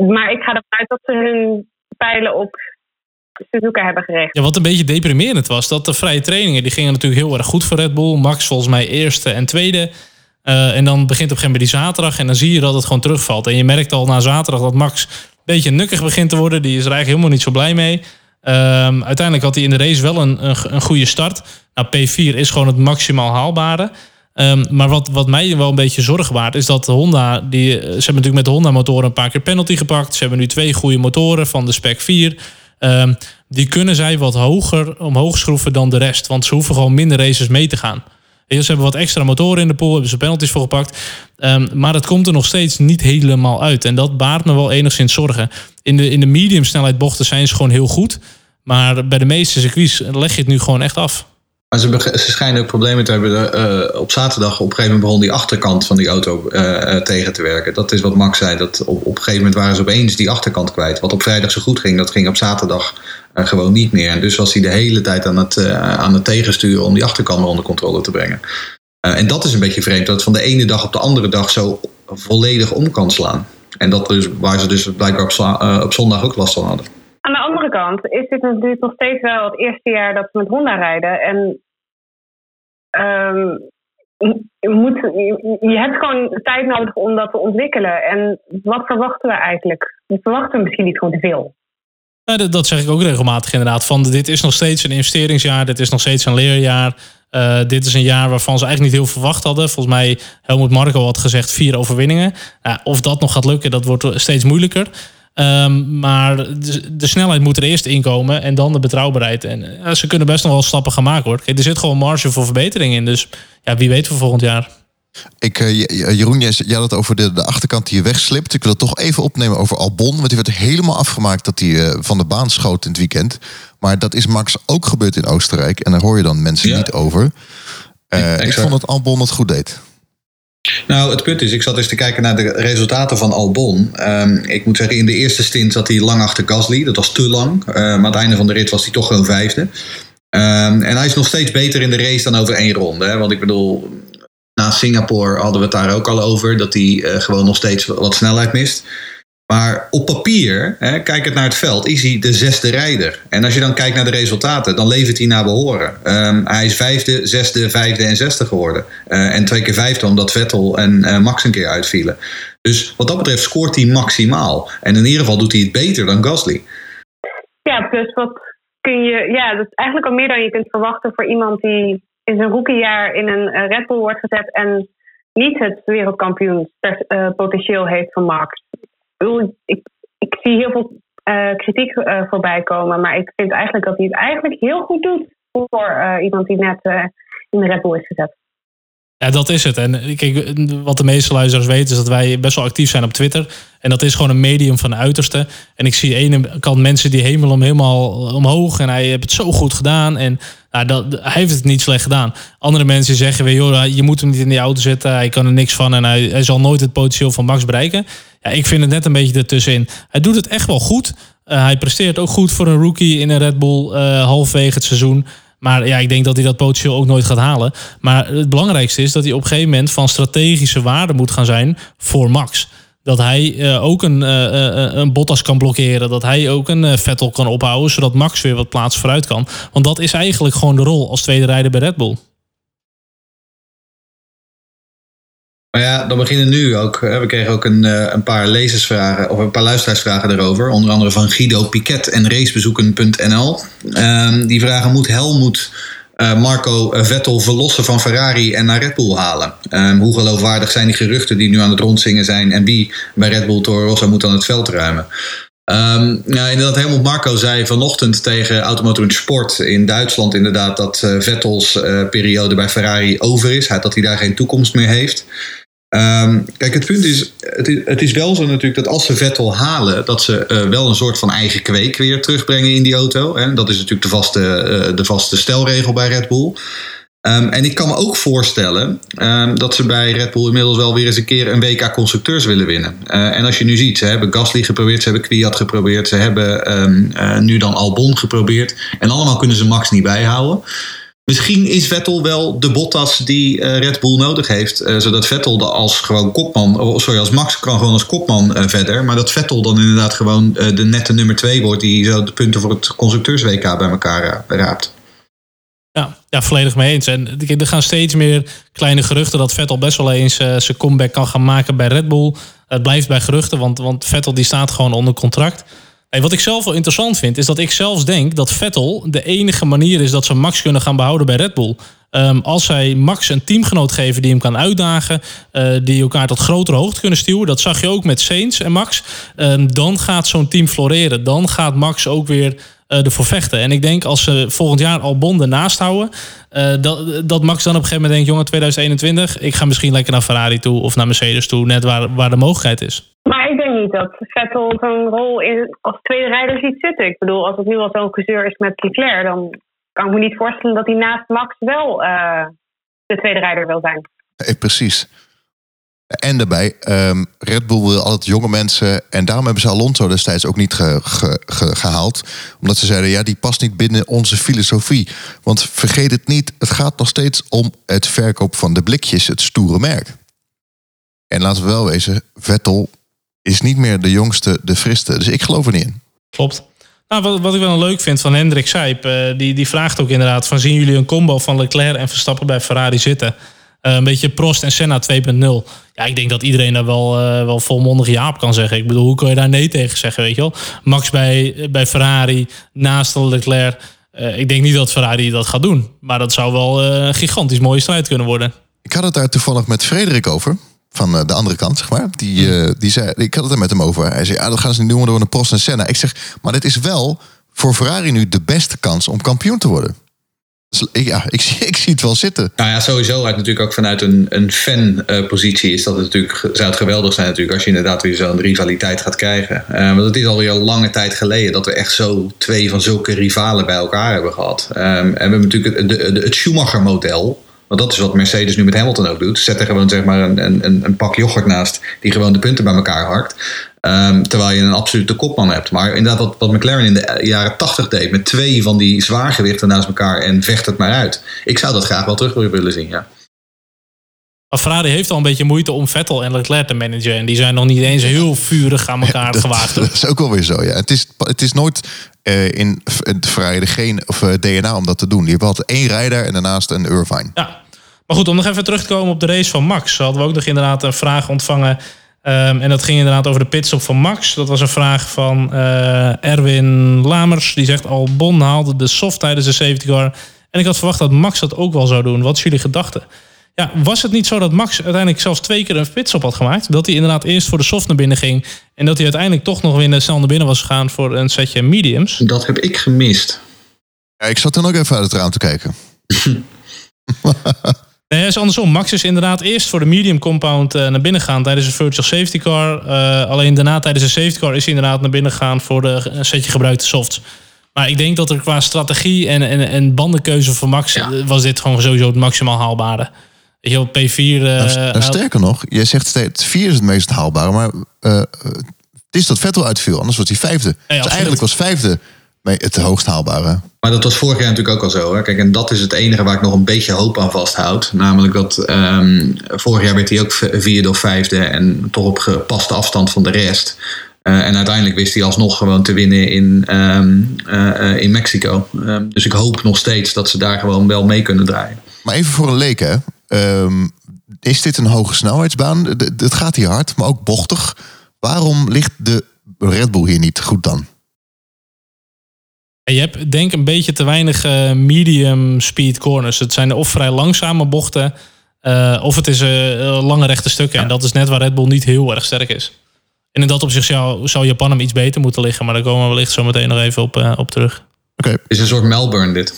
Maar ik ga ervan uit dat ze hun pijlen op Suzuka hebben gericht. Ja, wat een beetje deprimerend was, dat de vrije trainingen die gingen natuurlijk heel erg goed voor Red Bull. Max volgens mij eerste en tweede. Uh, en dan begint op een gegeven moment die zaterdag en dan zie je dat het gewoon terugvalt. En je merkt al na zaterdag dat Max een beetje nukkig begint te worden. Die is er eigenlijk helemaal niet zo blij mee. Um, uiteindelijk had hij in de race wel een, een, een goede start. Nou, P4 is gewoon het maximaal haalbare. Um, maar wat, wat mij wel een beetje zorgen baart, is dat Honda, die, ze hebben natuurlijk met de Honda motoren een paar keer penalty gepakt. Ze hebben nu twee goede motoren van de Spec 4. Um, die kunnen zij wat hoger omhoog schroeven dan de rest. Want ze hoeven gewoon minder races mee te gaan. Ze hebben wat extra motoren in de pool, hebben ze penalties voor gepakt. Um, maar het komt er nog steeds niet helemaal uit. En dat baart me wel enigszins zorgen. In de, in de medium snelheid bochten zijn ze gewoon heel goed. Maar bij de meeste circuits leg je het nu gewoon echt af. Maar ze, ze schijnen ook problemen te hebben. Uh, op zaterdag op een gegeven moment begon die achterkant van die auto uh, tegen te werken. Dat is wat Max zei. Dat op, op een gegeven moment waren ze opeens die achterkant kwijt. Wat op vrijdag zo goed ging, dat ging op zaterdag gewoon niet meer. En dus was hij de hele tijd aan het, aan het tegensturen om die achterkant onder controle te brengen. en dat is een beetje vreemd. Dat het van de ene dag op de andere dag zo volledig om kan slaan. En dat dus, waar ze dus blijkbaar op, op zondag ook last van hadden. Aan de andere kant is dit natuurlijk nog steeds wel het eerste jaar dat ze met Honda rijden. En um, je, hebt gewoon tijd nodig om dat te ontwikkelen. En wat verwachten we eigenlijk? We verwachten misschien niet gewoon te veel. Ja, dat, dat, zeg ik ook regelmatig inderdaad. Van dit is nog steeds een investeringsjaar, dit is nog steeds een leerjaar. Uh, dit is een jaar waarvan ze eigenlijk niet heel verwacht hadden. Volgens mij, Helmoet Marco had gezegd vier overwinningen. Of dat nog gaat lukken, dat wordt steeds moeilijker. Um, maar de, de, snelheid moet er eerst inkomen en dan de betrouwbaarheid. En uh, ze kunnen best nog wel stappen gaan maken hoor. Kijk, er zit gewoon marge voor verbetering in. Dus ja, wie weet voor volgend jaar. Ik, uh, Jeroen, jij, jij had het over de, de achterkant die je wegslipt. Ik wil het toch even opnemen over Albon. Want die werd helemaal afgemaakt dat hij uh, van de baan schoot in het weekend. Maar dat is Max ook gebeurd in Oostenrijk. En daar hoor je dan mensen ja. niet over. ik vond dat Albon het goed deed. Nou, het punt is, ik zat eens te kijken naar de resultaten van Albon. Um, ik moet zeggen, in de eerste stint zat hij lang achter Gasly. Dat was te lang. Maar aan het einde van de rit was hij toch gewoon vijfde. Um, en hij is nog steeds beter in de race dan over één ronde. Hè? Want ik bedoel, na Singapore hadden we het daar ook al over. Dat hij uh, gewoon nog steeds wat snelheid mist. Maar op papier, hè, kijkend naar het veld, is hij de zesde rijder. En als je dan kijkt naar de resultaten, dan levert hij naar behoren. Um, hij is vijfde, zesde, vijfde en zesde geworden. Uh, en twee keer vijfde, omdat Vettel en uh, Max een keer uitvielen. Dus wat dat betreft scoort hij maximaal. En in ieder geval doet hij het beter dan Gasly. Ja, plus wat kun je. Ja, dat is eigenlijk al meer dan je kunt verwachten voor iemand die in zijn rookiejaar in een Red Bull wordt gezet en niet het wereldkampioenspotentieel heeft van Max ik, ik zie heel veel uh, kritiek uh, voorbij komen. Maar ik vind eigenlijk dat hij het eigenlijk heel goed doet voor uh, iemand die net in de Red is gezet. Ja, dat is het. En kijk, wat de meeste luisteraars weten is dat wij best wel actief zijn op Twitter. En dat is gewoon een medium van de uiterste. En ik zie aan de ene kant mensen die hemel om helemaal omhoog. En hij heeft het zo goed gedaan. En hij heeft het niet slecht gedaan. Andere mensen zeggen weer, joh, je moet hem niet in die auto zetten. Hij kan er niks van en hij, zal nooit het potentieel van Max bereiken. Ja, ik vind het net een beetje ertussenin. Hij doet het echt wel goed. Uh, hij presteert ook goed voor een rookie in een Red Bull uh, halfwege het seizoen. Maar ja, ik denk dat hij dat potentieel ook nooit gaat halen. Maar het belangrijkste is dat hij op een gegeven moment van strategische waarde moet gaan zijn voor Max. Dat hij uh, ook een, een Bottas kan blokkeren. Dat hij ook een Vettel kan ophouden. Zodat Max weer wat plaats vooruit kan. Want dat is eigenlijk gewoon de rol als tweede rijder bij Red Bull. Maar ja, dan beginnen nu ook. We kregen ook een, eh, een paar lezersvragen of een paar luisteraarsvragen daarover. Onder andere van Guido Piquet en racebezoeken.nl. Ehm, die vragen: moet Helmoet uh, Marco Vettel verlossen van Ferrari en naar Red Bull halen? Um, hoe geloofwaardig zijn die geruchten die nu aan het rondzingen zijn en wie bij Red Bull Toro Rosso moet dan het veld ruimen? Um, ja, inderdaad, Helmut Marco zei vanochtend tegen Automotor Sport in Duitsland inderdaad dat uh, Vettels periode bij Ferrari over is. Dat hij daar geen toekomst meer heeft. Um, kijk, het punt is het, is, wel zo natuurlijk dat als ze Vettel halen, dat ze uh, wel een soort van eigen kweek weer terugbrengen in die auto. Hè? Dat is natuurlijk de vaste, de vaste stelregel bij Red Bull. Um, en ik kan me ook voorstellen um, dat ze bij Red Bull inmiddels wel weer eens een keer een WK constructeurs willen winnen. Uh, en als je nu ziet, ze hebben Gasly geprobeerd, ze hebben Kwiat geprobeerd, ze hebben nu dan Albon geprobeerd. En allemaal kunnen ze Max niet bijhouden. Misschien is Vettel wel de Bottas die uh, Red Bull nodig heeft. zodat Vettel als gewoon kopman, oh, sorry, als Max kan gewoon als kopman verder. Maar dat Vettel dan inderdaad gewoon de nette nummer 2 wordt die zo de punten voor het constructeurs WK bij elkaar raapt. Ja, ja, volledig mee eens. En er gaan steeds meer kleine geruchten dat Vettel best wel eens zijn comeback kan gaan maken bij Red Bull. Het blijft bij geruchten, want, want Vettel die staat gewoon onder contract. Wat ik zelf wel interessant vind, is dat ik zelfs denk dat Vettel de enige manier is dat ze Max kunnen gaan behouden bij Red Bull. Um, als zij Max een teamgenoot geven die hem kan uitdagen, uh, die elkaar tot grotere hoogte kunnen stuwen, dat zag je ook met Saints en Max, um, dan gaat zo'n team floreren. Dan gaat Max ook weer uh, ervoor vechten. En ik denk als ze volgend jaar al bonden naast houden, uh, dat, dat Max dan op een gegeven moment denkt, jongen, 2021, ik ga misschien lekker naar Ferrari toe of naar Mercedes toe, net waar, waar de mogelijkheid is. Niet dat Vettel zo'n rol in, als tweede rijder ziet zitten. Ik bedoel, als het nu al zo'n gezeur is met Leclerc, dan kan ik me niet voorstellen dat hij naast Max wel uh, de tweede rijder wil zijn. Hey, precies. En daarbij, um, Red Bull wil altijd jonge mensen. En daarom hebben ze Alonso destijds ook niet ge, ge, ge, gehaald. Omdat ze zeiden, ja, die past niet binnen onze filosofie. Want vergeet het niet, het gaat nog steeds om het verkoop van de blikjes, het stoere merk. En laten we wel wezen, Vettel is niet meer de jongste, de friste. Dus ik geloof er niet in. Klopt. Nou, wat, wat ik wel leuk vind van Hendrik Seip, uh, die, die vraagt ook inderdaad van zien jullie een combo van Leclerc en Verstappen bij Ferrari zitten? Uh, een beetje Prost en Senna 2.0. Ja, ik denk dat iedereen daar wel, uh, wel volmondig ja op kan zeggen. Ik bedoel, hoe kun je daar nee tegen zeggen, weet je wel? Max bij, bij Ferrari, naast Leclerc. Ik denk niet dat Ferrari dat gaat doen. Maar dat zou wel een gigantisch mooie strijd kunnen worden. Ik had het daar toevallig met Frederik over. Van de andere kant, zeg maar. Die, uh, die zei, ik had het er met hem over. Hij zei, ja, dat gaan ze niet doen door een Prost en Senna. Ik zeg, maar dit is wel voor Ferrari nu de beste kans om kampioen te worden. Ja, ik, ik zie het wel zitten. Nou ja, sowieso uit natuurlijk ook vanuit een, een fan-positie is dat het natuurlijk, zou het geweldig zijn natuurlijk als je inderdaad weer zo'n rivaliteit gaat krijgen. Uh, want het is alweer een lange tijd geleden dat we echt zo twee van zulke rivalen bij elkaar hebben gehad. Um, en we hebben natuurlijk het, de, de, het Schumacher-model. Want dat is wat Mercedes nu met Hamilton ook doet. Zet er gewoon zeg maar een, een, een pak yoghurt naast die gewoon de punten bij elkaar hakt. Um, terwijl je een absolute kopman hebt. Maar inderdaad, wat, wat McLaren in de jaren 80 deed, met twee van die zwaargewichten naast elkaar en vecht het maar uit. Ik zou dat graag wel terug willen zien, ja. Maar Ferrari heeft al een beetje moeite om Vettel en Leclerc te managen. En die zijn nog niet eens heel vurig aan elkaar dat, gewaagd. Dat is ook wel weer zo, ja. Het is, het is nooit uh, in het Ferrari geen of, uh, DNA om dat te doen. Je hebt altijd één rijder en daarnaast een Irvine. Ja, maar goed, om nog even terug te komen op de race van Max. Hadden we ook nog inderdaad een vraag ontvangen Um, en dat ging inderdaad over de pitstop van Max. Dat was een vraag van uh, Erwin Lamers. Die zegt Albon haalde de soft tijdens de safety car. En ik had verwacht dat Max dat ook wel zou doen. Wat is jullie gedachten? Ja, was het niet zo dat Max uiteindelijk zelfs twee keer een pitstop had gemaakt? Dat hij inderdaad eerst voor de soft naar binnen ging. En dat hij uiteindelijk toch nog weer snel naar binnen was gegaan voor een setje mediums. Dat heb ik gemist. Ja, ik zat toen ook even uit het raam te kijken. Nee, het is andersom. Max is inderdaad eerst voor de medium compound uh, naar binnen gegaan tijdens een virtual safety car. Uh, alleen daarna tijdens de safety car is hij inderdaad naar binnen gegaan voor de een setje gebruikte softs. Maar ik denk dat er qua strategie en, en, en bandenkeuze voor Max ja. was dit gewoon sowieso het maximaal haalbare. Op P4. Uh, nou, nou, sterker nog, je zegt steeds 4 is het meest haalbare, maar het is dat Vettel uitviel, anders was hij vijfde. Ja, dus eigenlijk was vijfde het hoogst haalbare. Maar dat was vorig jaar natuurlijk ook al zo. Hè? Kijk, en dat is het enige waar ik nog een beetje hoop aan vasthoud. Namelijk dat um, vorig jaar werd hij ook vierde of vijfde en toch op gepaste afstand van de rest. Uh, en uiteindelijk wist hij alsnog gewoon te winnen in, um, uh, in Mexico. Um, dus ik hoop nog steeds dat ze daar gewoon wel mee kunnen draaien. Maar even voor een leek, hè. Is dit een hoge snelheidsbaan? Het gaat hier hard, maar ook bochtig. Waarom ligt de Red Bull hier niet goed dan? Je hebt denk ik een beetje te weinig eh, medium speed corners. Het zijn of vrij langzame bochten, eh, of het is eh, lange rechte stukken. En dat is net waar Red Bull niet heel erg sterk is. En in dat opzicht zou, zou Japan hem iets beter moeten liggen. Maar daar komen we wellicht zo meteen nog even op, eh, op terug. Oké, Het is een soort Melbourne dit.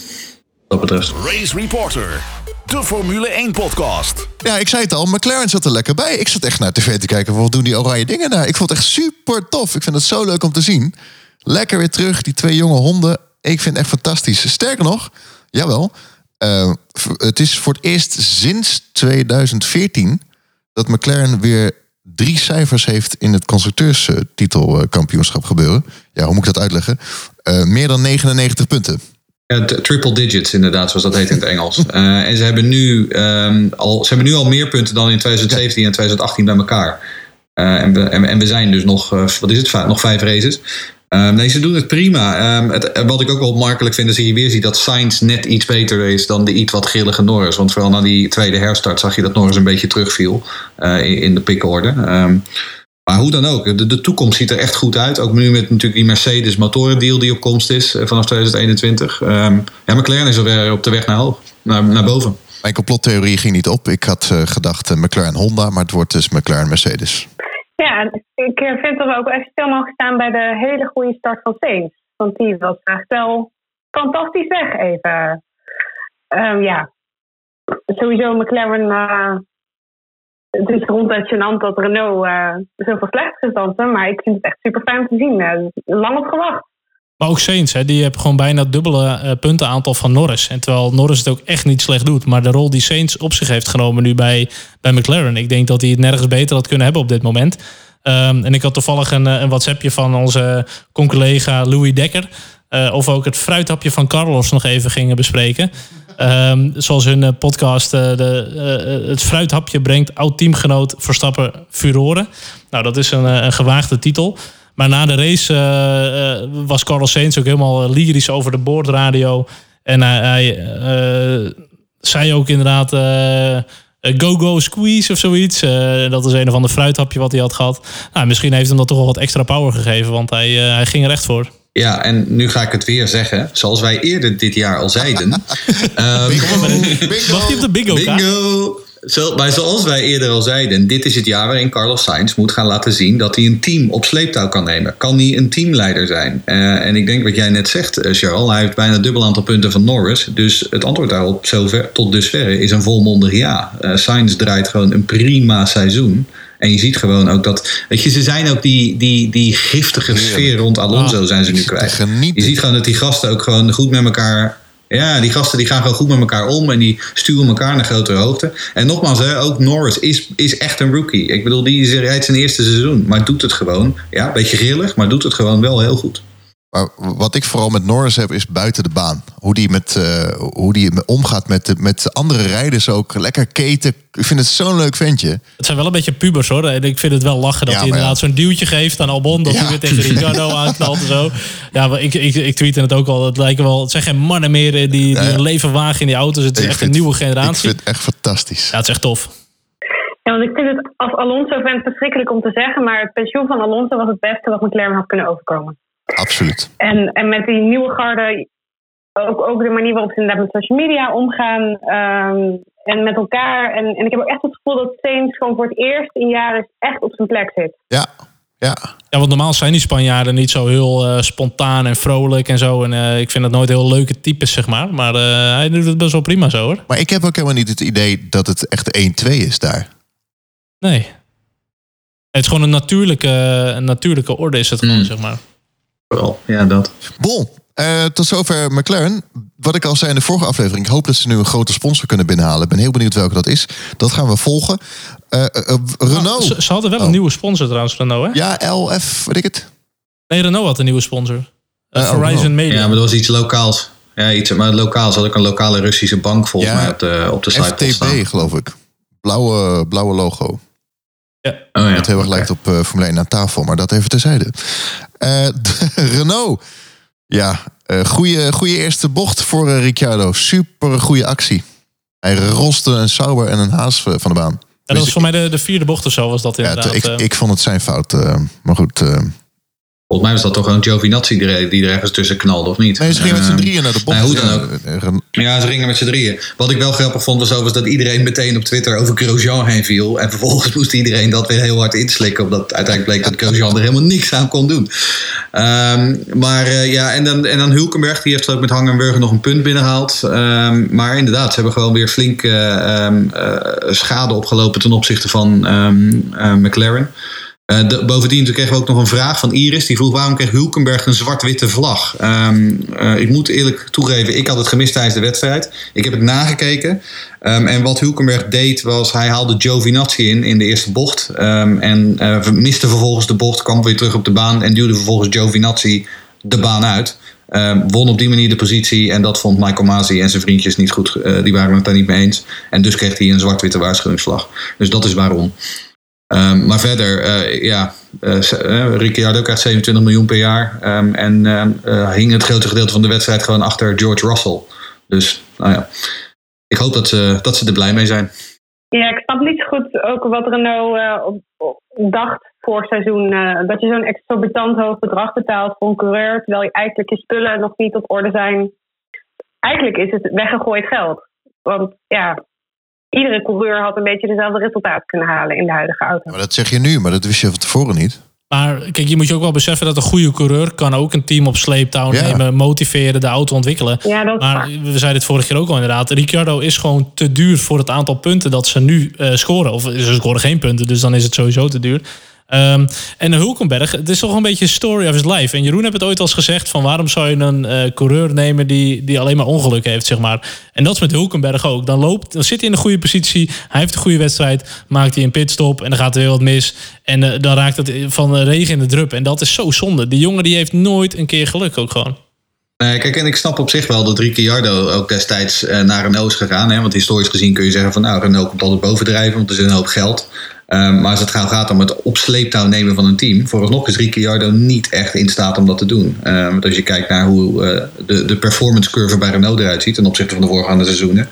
Wat dat betreft. Race Reporter, de Formule 1 podcast. Ja, ik zei het al, McLaren zat er lekker bij. Ik zat echt naar tv te kijken, wat doen die oranje dingen daar? Ik vond het echt super tof. Ik vind het zo leuk om te zien. Lekker weer terug, die twee jonge honden. Ik vind het echt fantastisch. Sterker nog, jawel, eh, het is voor het eerst sinds 2014 dat McLaren weer drie cijfers heeft in het constructeurstitelkampioenschap gebeuren. Ja, hoe moet ik dat uitleggen? Eh, meer dan 99 punten. Ja, t- triple digits inderdaad, zoals dat heet in het Engels. Eh, en ze hebben, nu, ehm, al, ze hebben nu al meer punten dan in 2017 en 2018 bij elkaar. Eh, en, we, en, we- en we zijn dus nog, eh, wat is het, nog vijf races. Ehm, nee, ze doen het prima. Ehm, het, wat ik ook wel opmerkelijk vind, is dat je weer ziet dat Sainz net iets beter is dan de iets wat grillige Norris. Want vooral na die tweede herstart zag je dat Norris een beetje terugviel eh, in, in de pickorde. Ehm, maar hoe dan ook, de, de toekomst ziet er echt goed uit. Ook nu met natuurlijk die Mercedes motorendeal die op komst is eh, vanaf 2021. Ehm, ja, McLaren is alweer op de weg naar, hoog, naar, naar boven. Mijn complottheorie ging niet op. Ik had eh, gedacht eh, McLaren Honda, maar het wordt dus McLaren Mercedes. Ja, ik vind dat we ook echt stil mogen staan bij de hele goede start van Sainz. Want die was echt wel fantastisch weg even. Ehm, ja, sowieso McLaren. eh, het is ronduit gênant dat Renault eh, zoveel slecht is dan ze. Maar ik vind het echt super fijn te zien. Eh, lang op gewacht. Maar ook Sainz, hè, die hebben gewoon bijna het dubbele eh, puntenaantal van Norris. En terwijl Norris het ook echt niet slecht doet. Maar de rol die Sainz op zich heeft genomen nu bij, bij McLaren. Ik denk dat hij het nergens beter had kunnen hebben op dit moment. Ehm, en ik had toevallig een, een WhatsAppje van onze collega Louis Dekker. of ook het fruithapje van Carlos nog even gingen bespreken. Ehm, zoals hun eh, podcast eh, de, eh, het fruithapje brengt oud-teamgenoot Verstappen furoren. Nou, dat is een, een gewaagde titel. Maar na de race was Carlos Sainz ook helemaal lyrisch over de boordradio. En hij, zei ook inderdaad... eh, Go Go Squeeze of zoiets. Dat is een of ander fruithapje wat hij had gehad. Nou, misschien heeft hem dat toch wel wat extra power gegeven, want hij, hij ging er echt voor. Ja, en nu ga ik het weer zeggen. Zoals wij eerder dit jaar al zeiden. Ehm, Wacht je op de bingo? Bingo! Zo, maar zoals wij eerder al zeiden, dit is het jaar waarin Carlos Sainz moet gaan laten zien dat hij een team op sleeptouw kan nemen. Kan hij een teamleider zijn? Eh, en ik denk wat jij net zegt, eh, Charles, hij heeft bijna het dubbel aantal punten van Norris. Dus het antwoord daarop zover, tot dusverre is een volmondig ja. Eh Sainz draait gewoon een prima seizoen. En je ziet gewoon ook dat, weet je, ze zijn ook die, die, die giftige sfeer rond Alonso zijn ze nu kwijt. Je ziet gewoon dat die gasten ook gewoon goed met elkaar. Ja, die gasten die gaan gewoon goed met elkaar om en die sturen elkaar naar grotere hoogte. En nogmaals, hè, ook Norris is, is echt een rookie. Ik bedoel, die is- rijdt zijn eerste seizoen, maar doet het gewoon. Ja, een beetje grillig, maar doet het gewoon wel heel goed. Maar wat ik vooral met Norris heb, is buiten de baan. Hoe die, met, eh, hoe die omgaat met, de, met andere rijders ook. Lekker keten. Ik vind het zo'n leuk ventje. Het zijn wel een beetje pubers hoor. En ik vind het wel lachen dat Ja, hij inderdaad zo'n duwtje geeft aan Albon. Dat Ja. hij weer tegen Ricardo aanknalt en zo. Ja, maar ik, ik, ik tweette het ook al. Het lijken wel, het zijn geen mannen meer die, die Ja, ja. een leven wagen in die auto's. Het is Ik echt vind- een nieuwe Ik generatie. vind het echt fantastisch. Ja, het is echt tof. Ja, want ik vind het als Alonso-fan verschrikkelijk om te zeggen. Maar het pensioen van Alonso was het beste wat McLaren had kunnen overkomen. Absoluut. En, en met die nieuwe garde, ook, ook de manier waarop ze inderdaad met social media omgaan ehm, en met elkaar. En, en ik heb ook echt het gevoel dat Sainz gewoon voor het eerst in jaren echt op zijn plek zit. Ja, ja. Ja, want normaal zijn die Spanjaarden niet zo heel eh, spontaan en vrolijk en zo. En eh, ik vind het nooit heel leuke types, zeg maar. Maar eh, hij doet het best wel prima zo hoor. Maar ik heb ook helemaal niet het idee dat het echt 1-2 is daar. Nee. Het is gewoon een natuurlijke, een natuurlijke orde is het gewoon, Mm. zeg maar. Vooral, ja, dat. Bon, eh, tot zover McLaren. Wat ik al zei in de vorige aflevering. Ik hoop dat ze nu een grote sponsor kunnen binnenhalen. Ik ben heel benieuwd welke dat is. Dat gaan we volgen. Eh, eh, Renault. Ze, ze hadden wel een Oh. nieuwe sponsor trouwens, Renault hè? Ja, LF, weet ik het. Nee, Renault had een nieuwe sponsor. Eh, oh, Verizon oh. Media. Ja, maar dat was iets lokaals. Ja, iets, maar lokaal had ook een lokale Russische bank volgens Ja, mij op de, op de site FTB, staan. geloof ik. Blauwe, blauwe logo. Ja. Oh, ja. Dat heel erg lijkt op eh Formule 1 aan tafel, maar dat even terzijde. Eh, de- Renault. Ja, eh goede, goede eerste bocht voor eh, Ricciardo. Super goede actie. Hij roste een Sauber en een Haas van de baan. dat was voor mij de, de vierde bocht of zo was dat Ja, inderdaad. ik, eh. ik vond het zijn fout. eh, maar goed. Volgens mij was dat toch gewoon Giovinazzi die er, die er ergens tussen knalde, of niet? nee, ze gingen met z'n Ehm, drieën naar de bocht. nou, hoe dan ook. Ja, ze gingen met z'n drieën. Wat ik wel grappig vond was overigens dat iedereen meteen op Twitter over Grosjean heen viel. En vervolgens moest iedereen dat weer heel hard inslikken. Omdat uiteindelijk bleek dat Grosjean er helemaal niks aan kon doen. Ehm, maar eh, ja, en dan, en dan Hulkenberg, die heeft ik met Hangenburger nog een punt binnengehaald. Ehm, maar inderdaad, ze hebben gewoon weer flink eh, eh, schade opgelopen ten opzichte van McLaren. De- bovendien kregen we ook nog een vraag van Iris. Die vroeg waarom kreeg Hulkenberg een zwart-witte vlag? Eh, ik moet eerlijk toegeven, ik had het gemist tijdens de wedstrijd. Ik heb het nagekeken. Ehm, en wat Hulkenberg deed was, hij haalde Giovinazzi in in de eerste bocht. Ehm, en eh, miste vervolgens de bocht, kwam weer terug op de baan en duwde vervolgens Giovinazzi de baan uit. Won op die manier de positie en dat vond Michael Masi en zijn vriendjes niet goed. Die waren het daar niet mee eens. En dus kreeg hij een zwart-witte waarschuwingsvlag. Dus dat is waarom. Ehm, maar verder, eh, ja, eh, Ricciardo krijgt 27 miljoen per jaar. ehm, en eh, hing het grootste gedeelte van de wedstrijd gewoon achter George Russell. Dus, nou ja, ik hoop dat ze, dat ze er blij mee zijn. Ja, ik snap niet goed ook wat Renault op, op- dacht voor seizoen. dat je zo'n exorbitant hoog bedrag betaalt voor een coureur, terwijl je eigenlijk je spullen nog niet op orde zijn. Eigenlijk is het weggegooid geld. Want ja, iedere coureur had een beetje dezelfde resultaat kunnen halen in de huidige auto. Maar dat zeg je nu, maar dat wist je van tevoren niet. Maar kijk, je moet je ook wel beseffen dat een goede coureur kan ook een team op sleeptouw Ja. nemen, motiveren, de auto ontwikkelen. Ja, dat Maar waar. we zeiden het vorige keer ook al inderdaad. Ricciardo is gewoon te duur voor het aantal punten dat ze nu eh, scoren. Of ze scoren geen punten, dus dan is het sowieso te duur. Ehm, en Hulkenberg, het is toch een beetje story of his life. En Jeroen heeft het ooit al eens gezegd van waarom zou je een eh, coureur nemen die, die alleen maar ongeluk heeft, zeg maar. En dat is met Hulkenberg ook. Dan, loopt, dan zit hij in de goede positie, hij heeft een goede wedstrijd, maakt hij een pitstop en dan gaat er heel wat mis. En eh, dan raakt het van de regen in de drup. En dat is zo zonde. Die jongen die heeft nooit een keer geluk ook gewoon. Nee, kijk, en ik snap op zich wel dat Ricciardo ook destijds eh, naar Renault is gegaan. Hè? Want historisch gezien kun je zeggen van nou, Renault komt altijd bovendrijven, want er zit een hoop geld. Ehm, maar als het gaat, om het op sleeptouw nemen van een team, vooralsnog is Ricciardo niet echt in staat om dat te doen. Ehm, want als je kijkt naar hoe eh, de, de performance curve bij Renault eruit ziet ten opzichte van de voorgaande seizoenen,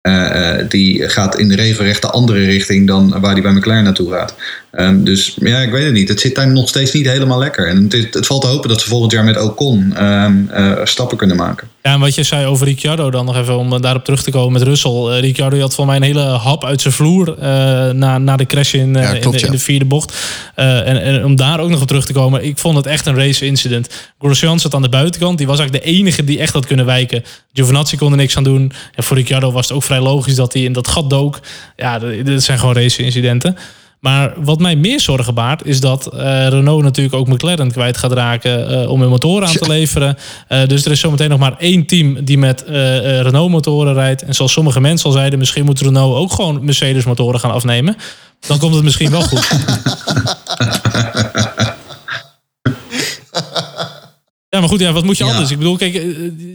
eh, die gaat in de regelrecht de andere richting dan waar die bij McLaren naartoe gaat. Ehm, dus ja, ik weet het niet. Het zit daar nog steeds niet helemaal lekker. En het, is- het valt te hopen dat ze volgend jaar met Ocon ehm, eh, stappen kunnen maken. Ja, en wat je zei over Ricciardo dan nog even om daarop terug te komen met Russell. Eh, Ricciardo had voor mij een hele hap uit zijn vloer eh, na, na de crash in, eh, Ja, in, de, ja. in de vierde bocht. Eh, en, en om daar ook nog op terug te komen, ik vond het echt een race incident. Grosjean zat aan de buitenkant, die was eigenlijk de enige die echt had kunnen wijken. Giovinazzi kon er niks aan doen. En voor Ricciardo was het ook vrij logisch dat hij in dat gat dook. Ja, d- dit zijn gewoon race incidenten. Maar wat mij meer zorgen baart, is dat eh, Renault natuurlijk ook McLaren kwijt gaat raken eh, om hun motoren aan te leveren. Eh, dus er is zometeen nog maar één team die met Renault motoren rijdt. En zoals sommige mensen al zeiden, misschien moet Renault ook gewoon Mercedes motoren gaan afnemen. Dan komt het misschien wel goed. Ja, maar goed, ja, wat moet je Ja. anders? Ik bedoel, kijk,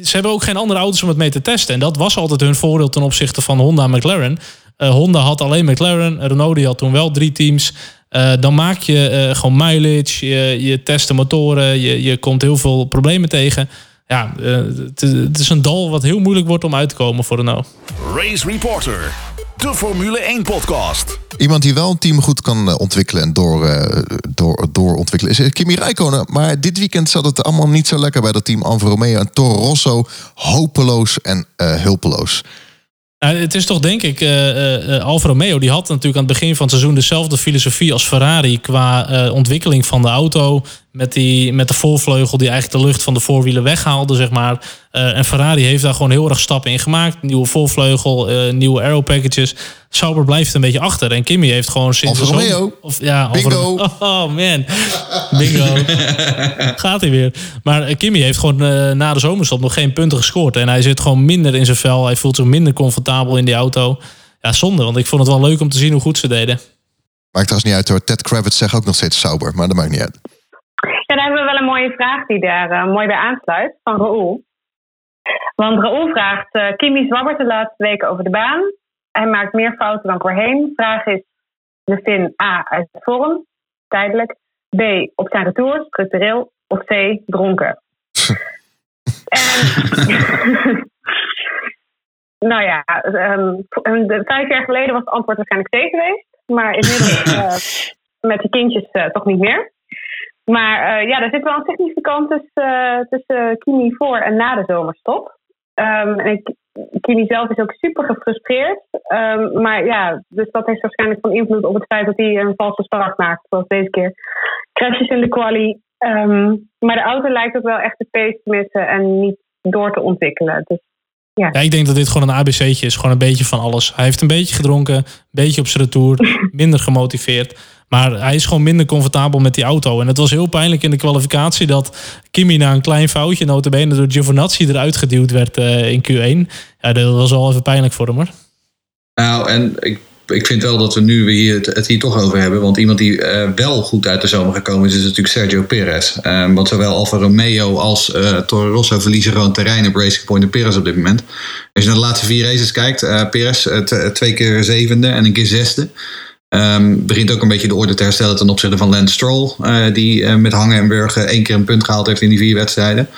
ze hebben ook geen andere auto's om het mee te testen. En dat was altijd hun voordeel ten opzichte van Honda en McLaren. Eh, Honda had alleen McLaren, Renault die had toen wel drie teams. Eh, dan maak je eh, gewoon mileage, je, je test de motoren, je, je komt heel veel problemen tegen. Ja, eh, het, is- het is een dal wat heel moeilijk wordt om uit te komen voor Renault. Race Reporter, de Formule 1 podcast. Iemand die wel een team goed kan ontwikkelen en door, eh, door, doorontwikkelen is Kimi Räikkönen. Maar dit weekend zat het allemaal niet zo lekker bij dat team Alfa Romeo en Toro Rosso. Hopeloos en eh, hulpeloos. Nou, het is toch denk ik, eh, eh, Alfa Romeo die had natuurlijk aan het begin van het seizoen dezelfde filosofie als Ferrari qua ontwikkeling van de auto. Met, die, met de voorvleugel die eigenlijk de lucht van de voorwielen weghaalde, zeg maar. Eh, en Ferrari heeft daar gewoon heel erg stappen in gemaakt. Nieuwe voorvleugel, eh, nieuwe aero packages. Sauber blijft een beetje achter. En Kimi heeft gewoon sinds Alfa Romeo. Of, ja, Bingo. Oh man, bingo. Gaat hij weer. Maar eh, Kimi heeft gewoon na de zomerstop nog geen punten gescoord. En hij zit gewoon minder in zijn vel. Hij voelt zich minder comfortabel in die auto. Ja, zonde, want ik vond het wel leuk om te zien hoe goed ze deden. Maakt trouwens niet uit hoor. Ted Kravitz zegt ook nog steeds Sauber, maar dat maakt niet uit. Ja, daar hebben we wel een mooie vraag die daar eh, mooi bij aansluit, van Raoul. Want Raoul vraagt, eh Kimi zwabbert de laatste weken over de baan. Hij maakt meer fouten dan voorheen. Vraag is, de A uit vorm, tijdelijk. B op zijn retour, structureel. Of C, dronken. en, nou ja, v- vijf jaar geleden was het antwoord waarschijnlijk C geweest. Maar inmiddels uh, met de kindjes toch niet meer. Maar ja, er zit wel een significant tussen, tussen Kimi voor en na de zomerstop. Um, en Kimi zelf is ook super gefrustreerd. Um, maar ja, dus dat heeft waarschijnlijk van invloed op het feit dat hij een valse start maakt. Zoals deze keer. Crashes in de quali. Um, maar de auto lijkt ook wel echt de pace te missen en niet door te ontwikkelen. Dus ja. ja. ik denk dat dit gewoon een ABC'tje is. Gewoon een beetje van alles. Hij heeft een beetje gedronken, een beetje op zijn retour, minder gemotiveerd. Maar hij is gewoon minder comfortabel met die auto. En het was heel pijnlijk in de kwalificatie dat Kimi na een klein foutje, notabene door Giovinazzi eruit geduwd werd uh, in Q1. Ja, dat was wel even pijnlijk voor hem hoor. Nou, en ik ik vind wel dat we nu hier het, hier toch over hebben. Want iemand die uh, wel goed uit de zomer gekomen is, is natuurlijk Sergio Perez. Um, want zowel Alfa Romeo als uh, Toro Rosso verliezen gewoon terrein op Racing Point en Perez op dit moment. Als je naar de laatste vier races kijkt, Perez twee keer zevende en een keer zesde. Um, begint ook een beetje de orde te herstellen ten opzichte van Lance Stroll. die met hangen en burgen één keer een punt gehaald heeft in die vier wedstrijden.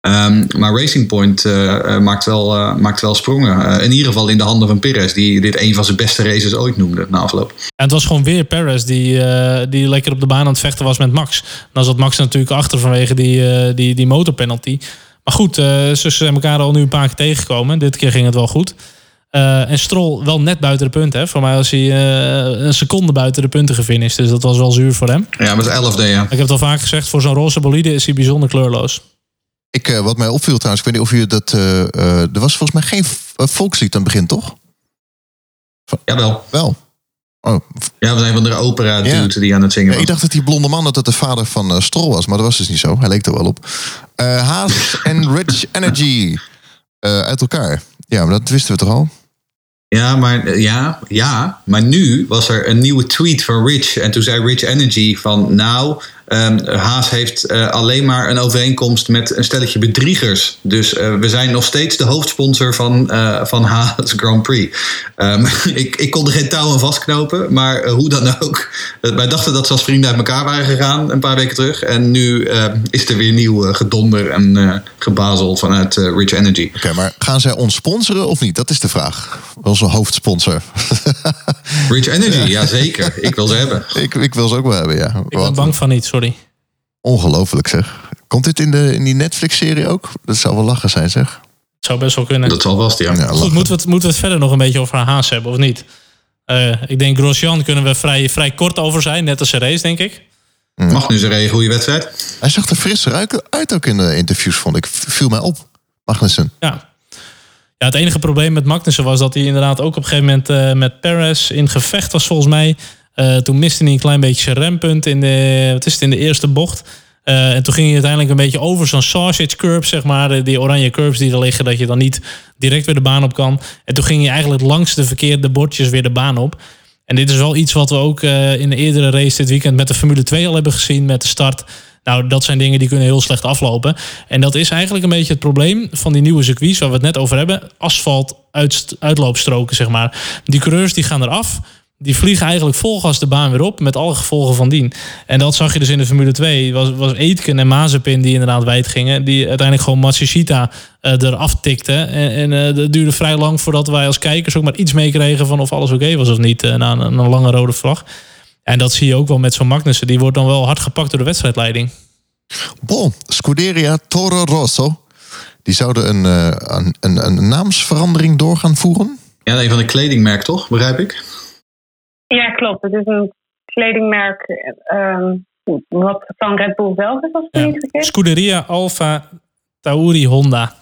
Um, maar Racing Point uh, maakt, wel, maakt wel sprongen. in ieder geval in de handen van Perez, die dit een van zijn beste races ooit noemde na afloop. En het was gewoon weer Perez die, die lekker op de baan aan het vechten was met Max. Dan zat Max natuurlijk achter vanwege die, die, die motorpenalty. Maar goed, ze zijn elkaar al nu een paar keer tegengekomen. Dit keer ging het wel goed. En Stroll wel net buiten de punten. Hè. Voor mij was hij een seconde buiten de punten gefinished. Dus dat was wel zuur voor hem. Ja, met 11 ja. Ik heb het al vaak gezegd, voor zo'n roze bolide is hij bijzonder kleurloos. Ik, uh, wat mij opviel trouwens, ik weet niet of je dat. Uh, uh, er was volgens mij geen volkslied aan het begin, toch? Jawel. Wel. Oh. Ja, we zijn van de opera ja. die aan het zingen ja, Ik dacht dat die blonde man dat het de vader van uh, Stroll was, maar dat was dus niet zo. Hij leek er wel op. Uh, Haas en Rich Energy uh, uit elkaar. Ja, maar dat wisten we toch al? Ja maar, ja, ja, maar nu was er een nieuwe tweet van Rich. En toen zei Rich Energy van... Nou, Um, Haas heeft uh, alleen maar een overeenkomst met een stelletje bedriegers. Dus uh, we zijn nog steeds de hoofdsponsor van, uh, van Haas Grand Prix. Um, ik, ik kon er geen touw aan vastknopen, maar hoe dan ook. wij dachten dat ze als vrienden uit elkaar waren gegaan een paar weken terug. En nu ehm, is er weer nieuw gedonder en gebazel vanuit Rich Energy. Oké, maar gaan zij ons sponsoren of niet? Dat is de vraag. Onze hoofdsponsor. Rich Energy, ja zeker. Ik wil ze hebben. Ik, ik wil ze ook wel hebben, ja. Ik ben bang van niet, sorry. Ongelooflijk zeg. Komt dit in, de, in die Netflix-serie ook? Dat zou wel lachen zijn, zeg. Het zou best wel kunnen. Dat zal vast, ja. ja Goed, moeten we, het, moeten we het verder nog een beetje over Haas hebben, of niet? Uh, ik denk Grosjean kunnen we vrij, vrij kort over zijn, net als zijn race, denk ik. Mm. Mag nu een goede wedstrijd. Hij zag er frisser uit ook in de interviews, vond ik. Viel mij op, Magnussen. Ja. Ja, het enige probleem met Magnussen was dat hij inderdaad ook op een gegeven moment uh, met Perez in gevecht was, volgens mij. Uh, toen miste hij een klein beetje zijn rempunt in de, wat is het, in de eerste bocht. Uh, en toen ging hij uiteindelijk een beetje over zo'n sausage curb, zeg maar. Die oranje curbs die er liggen, dat je dan niet direct weer de baan op kan. En toen ging hij eigenlijk langs de verkeerde bordjes weer de baan op. En dit is wel iets wat we ook in de eerdere race dit weekend met de Formule 2 al hebben gezien met de start. Nou, dat zijn dingen die kunnen heel slecht aflopen. En dat is eigenlijk een beetje het probleem van die nieuwe circuits waar we het net over hebben. Asfalt uit, uitloopstroken, zeg maar. Die coureurs die gaan eraf die vliegen eigenlijk vol gas de baan weer op met alle gevolgen van dien. En dat zag je dus in de Formule 2. Was, was Aitken en Mazepin die inderdaad wijd gingen. Die uiteindelijk gewoon Matsushita uh, eraf tikten. En, en uh, dat duurde vrij lang voordat wij als kijkers ook maar iets meekregen van of alles oké was of niet. Uh, na een, een, lange rode vlag. En dat zie je ook wel met zo'n Magnussen. Die wordt dan wel hard gepakt door de wedstrijdleiding. Bon, Scuderia Toro Rosso. Die zouden een, een, een, een naamsverandering doorgaan voeren. Ja, een van de kledingmerk toch, begrijp ik? Ja, klopt. Het is een kledingmerk um, wat van Red Bull zelf is, als ik ja. niet. Scuderia Alfa Tauri Honda.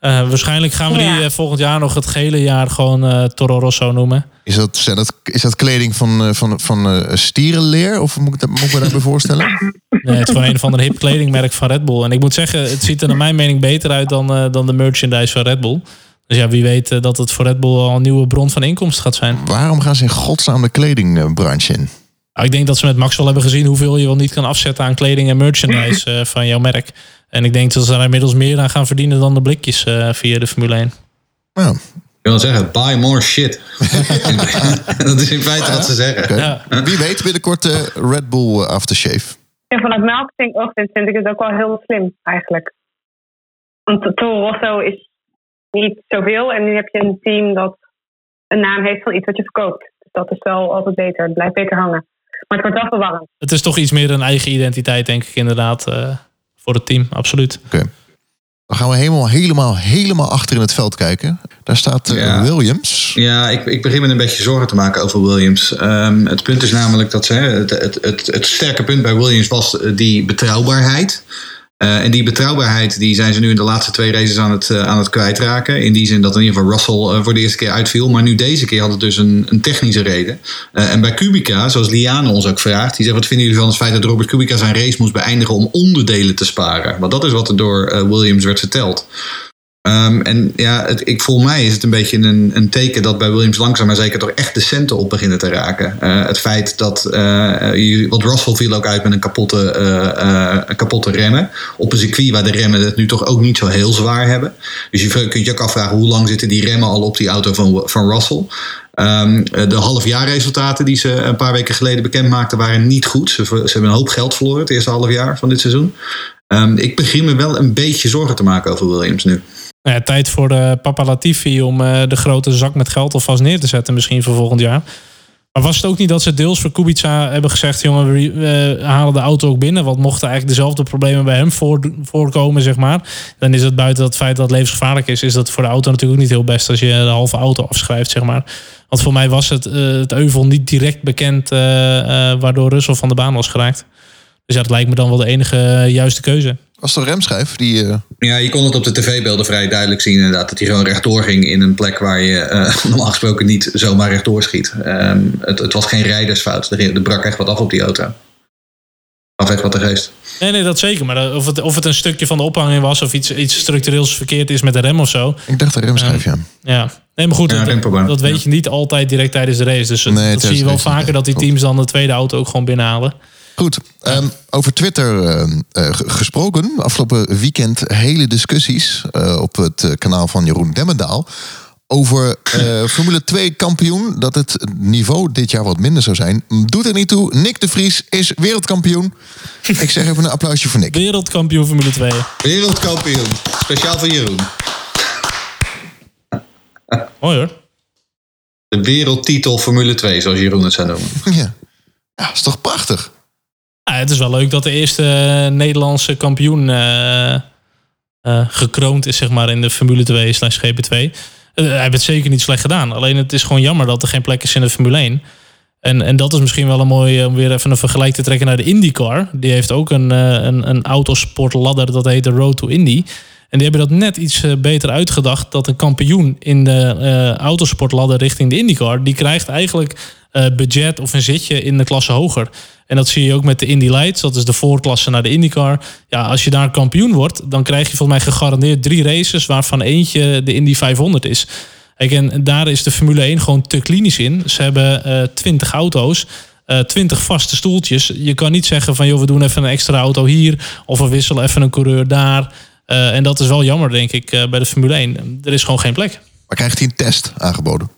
Uh, waarschijnlijk gaan we die uh, volgend jaar nog het gele jaar gewoon uh, Toro Rosso noemen. Is dat, zijn dat, is dat kleding van, van, van stierenleer? Of moet ik, dat, moet ik me daarbij voorstellen? Nee, het is gewoon een van de hip kledingmerk van Red Bull. En ik moet zeggen, het ziet er naar mijn mening beter uit dan, dan de merchandise van Red Bull. Dus ja, wie weet eh, dat het voor Red Bull al een nieuwe bron van inkomsten gaat zijn. Waarom gaan ze in godsnaam de kledingbranche in? Nou, ik denk dat ze met Max wel hebben gezien hoeveel je wel niet kan afzetten aan kleding en merchandise uh, van jouw merk. En ik denk dat ze er inmiddels meer aan gaan verdienen dan de blikjes uh, via de Formule 1. Ja. Ik wil zeggen, buy more shit. dat is in feite wat ze zeggen. Ja. Wie weet binnenkort uh, Red Bull aftershave. En vanuit marketing vind ik het ook wel heel slim eigenlijk. Want Toro Rosso is niet zoveel. En nu heb je een team dat een naam heeft van iets wat je verkoopt. Dus dat is wel altijd beter. Het blijft beter hangen. Maar het wordt wel verwarrend. Het is toch iets meer een eigen identiteit, denk ik inderdaad, uh, voor het team. Absoluut. Oké. Dan gaan we helemaal, helemaal, helemaal achter in het veld kijken. Daar staat uh, Williams. Ja, ik, ik begin me een beetje zorgen te maken over Williams. Um, het punt is namelijk dat ze, het, het, het, het sterke punt bij Williams was die betrouwbaarheid. Uh, en die betrouwbaarheid die zijn ze nu in de laatste twee races aan het, uh, aan het kwijtraken. In die zin dat in ieder geval Russell uh, voor de eerste keer uitviel. Maar nu deze keer had het dus een, een technische reden. en bij Kubica, zoals Liane ons ook vraagt. Die zegt, wat vinden jullie van het feit dat Robert Kubica zijn race moest beëindigen om onderdelen te sparen? Want dat is wat er door Williams werd verteld. Um, en ja, het, ik, voor mij is het een beetje een, een, teken dat bij Williams langzaam maar zeker toch echt de centen op beginnen te raken. Uh, het feit dat, uh, wat Russell viel ook uit met een kapotte, uh, kapotte remmen. Op een circuit waar de remmen het nu toch ook niet zo heel zwaar hebben. Dus je kunt je ook afvragen hoe lang zitten die remmen al op die auto van, van Russell. Um, de halfjaarresultaten die ze een paar weken geleden bekend maakten waren niet goed. Ze, hebben een hoop geld verloren het eerste half jaar van dit seizoen. Um, ik begin me wel een beetje zorgen te maken over Williams nu. Nou ja, tijd voor de Papa Latifi om uh, de grote zak met geld alvast neer te zetten, misschien voor volgend jaar. Maar was het ook niet dat ze deels voor Kubica hebben gezegd: jongen, we halen de auto ook binnen? Want mochten eigenlijk dezelfde problemen bij hem voor, voorkomen, zeg maar. Dan is het buiten dat feit dat het levensgevaarlijk is, is dat voor de auto natuurlijk ook niet heel best als je de halve auto afschrijft, zeg maar. Want voor mij was het, uh, het euvel niet direct bekend, uh, waardoor Russell van de baan was geraakt. Dus dat lijkt me dan wel de enige juiste keuze was toch remschijf? Die, uh... Ja, je kon het op de tv-beelden vrij duidelijk zien inderdaad. Dat hij gewoon rechtdoor ging in een plek waar je uh, normaal gesproken niet zomaar rechtdoor schiet. Um, het, het, was geen rijdersfout. Er, er, brak echt wat af op die auto. Af echt wat de geest. Nee, nee, dat zeker. Maar of het, of het een stukje van de ophanging was of iets, iets structureels verkeerd is met de rem of zo. Ik dacht de remschijf, ja. Ja, nee, maar goed, ja, dat, dat, weet je niet altijd direct tijdens de race. Dus nee, dat zie je wel vaker dat die teams dan de tweede auto ook gewoon binnenhalen. Goed, um, over Twitter uh, uh, gesproken. Afgelopen weekend hele discussies uh, op het kanaal van Jeroen Demmendaal. Over Formule 2 kampioen. Dat het niveau dit jaar wat minder zou zijn. Doet er niet toe. Nick de Vries is wereldkampioen. Ik zeg even een applausje voor Nick. Wereldkampioen Formule 2. Wereldkampioen. Speciaal voor Jeroen. Mooi hoor. De wereldtitel Formule 2, zoals Jeroen het zou noemen. Ja, ja is toch prachtig? Ja, het is wel leuk dat de eerste eh, Nederlandse kampioen uh, uh, gekroond is zeg maar, in de Formule 2 slash GP2. hij heeft het zeker niet slecht gedaan. Alleen het is gewoon jammer dat er geen plek is in de Formule 1. En, en dat is misschien wel een mooi om weer even een vergelijk te trekken naar de IndyCar. Die heeft ook een, een, een autosportladder, dat heet de Road to Indy. En die hebben dat net iets beter uitgedacht. Dat een kampioen in de uh, autosportladder richting de IndyCar... die krijgt eigenlijk uh, budget of een zitje in de klasse hoger. En dat zie je ook met de Indy Lights. Dat is de voorklasse naar de IndyCar. Ja, als je daar kampioen wordt, dan krijg je volgens mij gegarandeerd drie races... waarvan eentje de Indy 500 is. Kijk, en daar is de Formule 1 gewoon te klinisch in. Ze hebben uh, 20 auto's. Uh, 20 vaste stoeltjes. Je kan niet zeggen van joh, we doen even een extra auto hier. Of we wisselen even een coureur daar. Uh, en dat is wel jammer, denk ik, uh, bij de Formule 1. Er is gewoon geen plek. Maar krijgt hij een test aangeboden?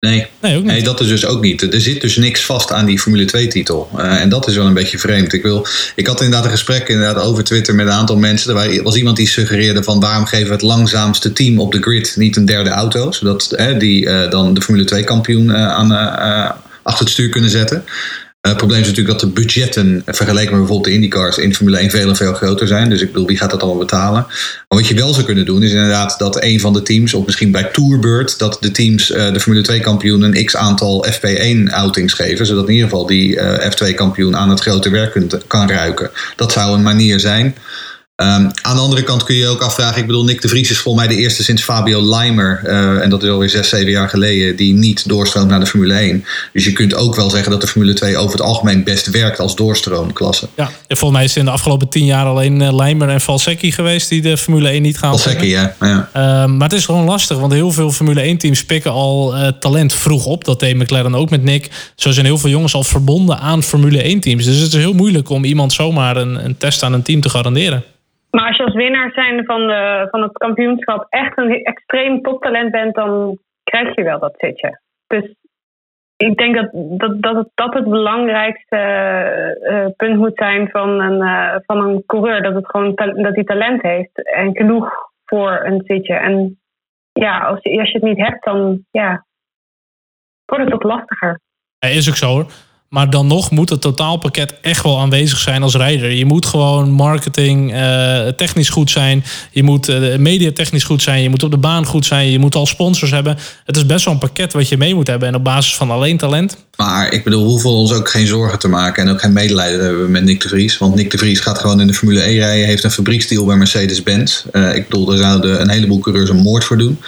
Nee. Nee, ook niet. nee, dat is dus ook niet. Er zit dus niks vast aan die Formule 2-titel. Uh, en dat is wel een beetje vreemd. Ik, wil, ik had inderdaad een gesprek inderdaad over Twitter met een aantal mensen. Er was iemand die suggereerde van waarom geven we het langzaamste team op de grid niet een derde auto. Zodat die uh, dan de Formule 2-kampioen aan, achter het stuur kunnen zetten. Eh, het probleem is natuurlijk dat de budgetten vergeleken met bijvoorbeeld de IndyCars in Formule 1 veel en veel groter zijn. Dus ik bedoel, wie gaat dat allemaal betalen? Maar wat je wel zou kunnen doen is inderdaad dat een van de teams, of misschien bij Tourbird, dat de teams uh, de Formule 2 kampioen een x aantal FP1 outings geven. Zodat in ieder geval die uh, F2 kampioen aan het grote werk kan ruiken. Dat zou een manier zijn. Um, aan de andere kant kun je ook afvragen. Ik bedoel, Nick de Vries is volgens mij de eerste sinds Fabio Leimer. Uh, en dat is alweer zes, zeven jaar geleden. Die niet doorstroomt naar de Formule 1. Dus je kunt ook wel zeggen dat de Formule 2 over het algemeen best werkt als doorstroomklasse. Ja, volgens mij is het in de afgelopen tien jaar alleen uh, Leimer en Valsecchi geweest die de Formule 1 niet gaan. Valsecchi, ja. ja. Uh, maar het is gewoon lastig, want heel veel Formule 1 teams pikken al uh, talent vroeg op. Dat deed McLaren ook met Nick. Zo zijn heel veel jongens al verbonden aan Formule 1 teams. Dus het is heel moeilijk om iemand zomaar een, een test aan een team te garanderen. Maar als je als winnaar zijn van, de, van het kampioenschap echt een extreem toptalent bent, dan krijg je wel dat zitje. Dus ik denk dat dat, dat, het, dat het belangrijkste uh, punt moet zijn van een, uh, van een coureur. Dat, het gewoon dat hij talent heeft en genoeg voor een zitje. En ja, als, als je het niet hebt, dan ja, wordt het ook lastiger. Hij is ook zo hoor. Maar dan nog moet het totaalpakket echt wel aanwezig zijn als rijder. Je moet gewoon marketing eh, technisch goed zijn. Je moet uh, media technisch goed zijn. Je moet op de baan goed zijn. Je moet al sponsors hebben. Het is best wel een pakket wat je mee moet hebben. En op basis van alleen talent. Maar ik bedoel, we ons ook geen zorgen te maken. En ook geen medelijden hebben met Nick de Vries. Want Nick de Vries gaat gewoon in de Formule 1 rijden. Heeft een fabrieksdeal bij Mercedes-Benz. Uh, ik bedoel, daar zouden een heleboel coureurs een moord voor doen.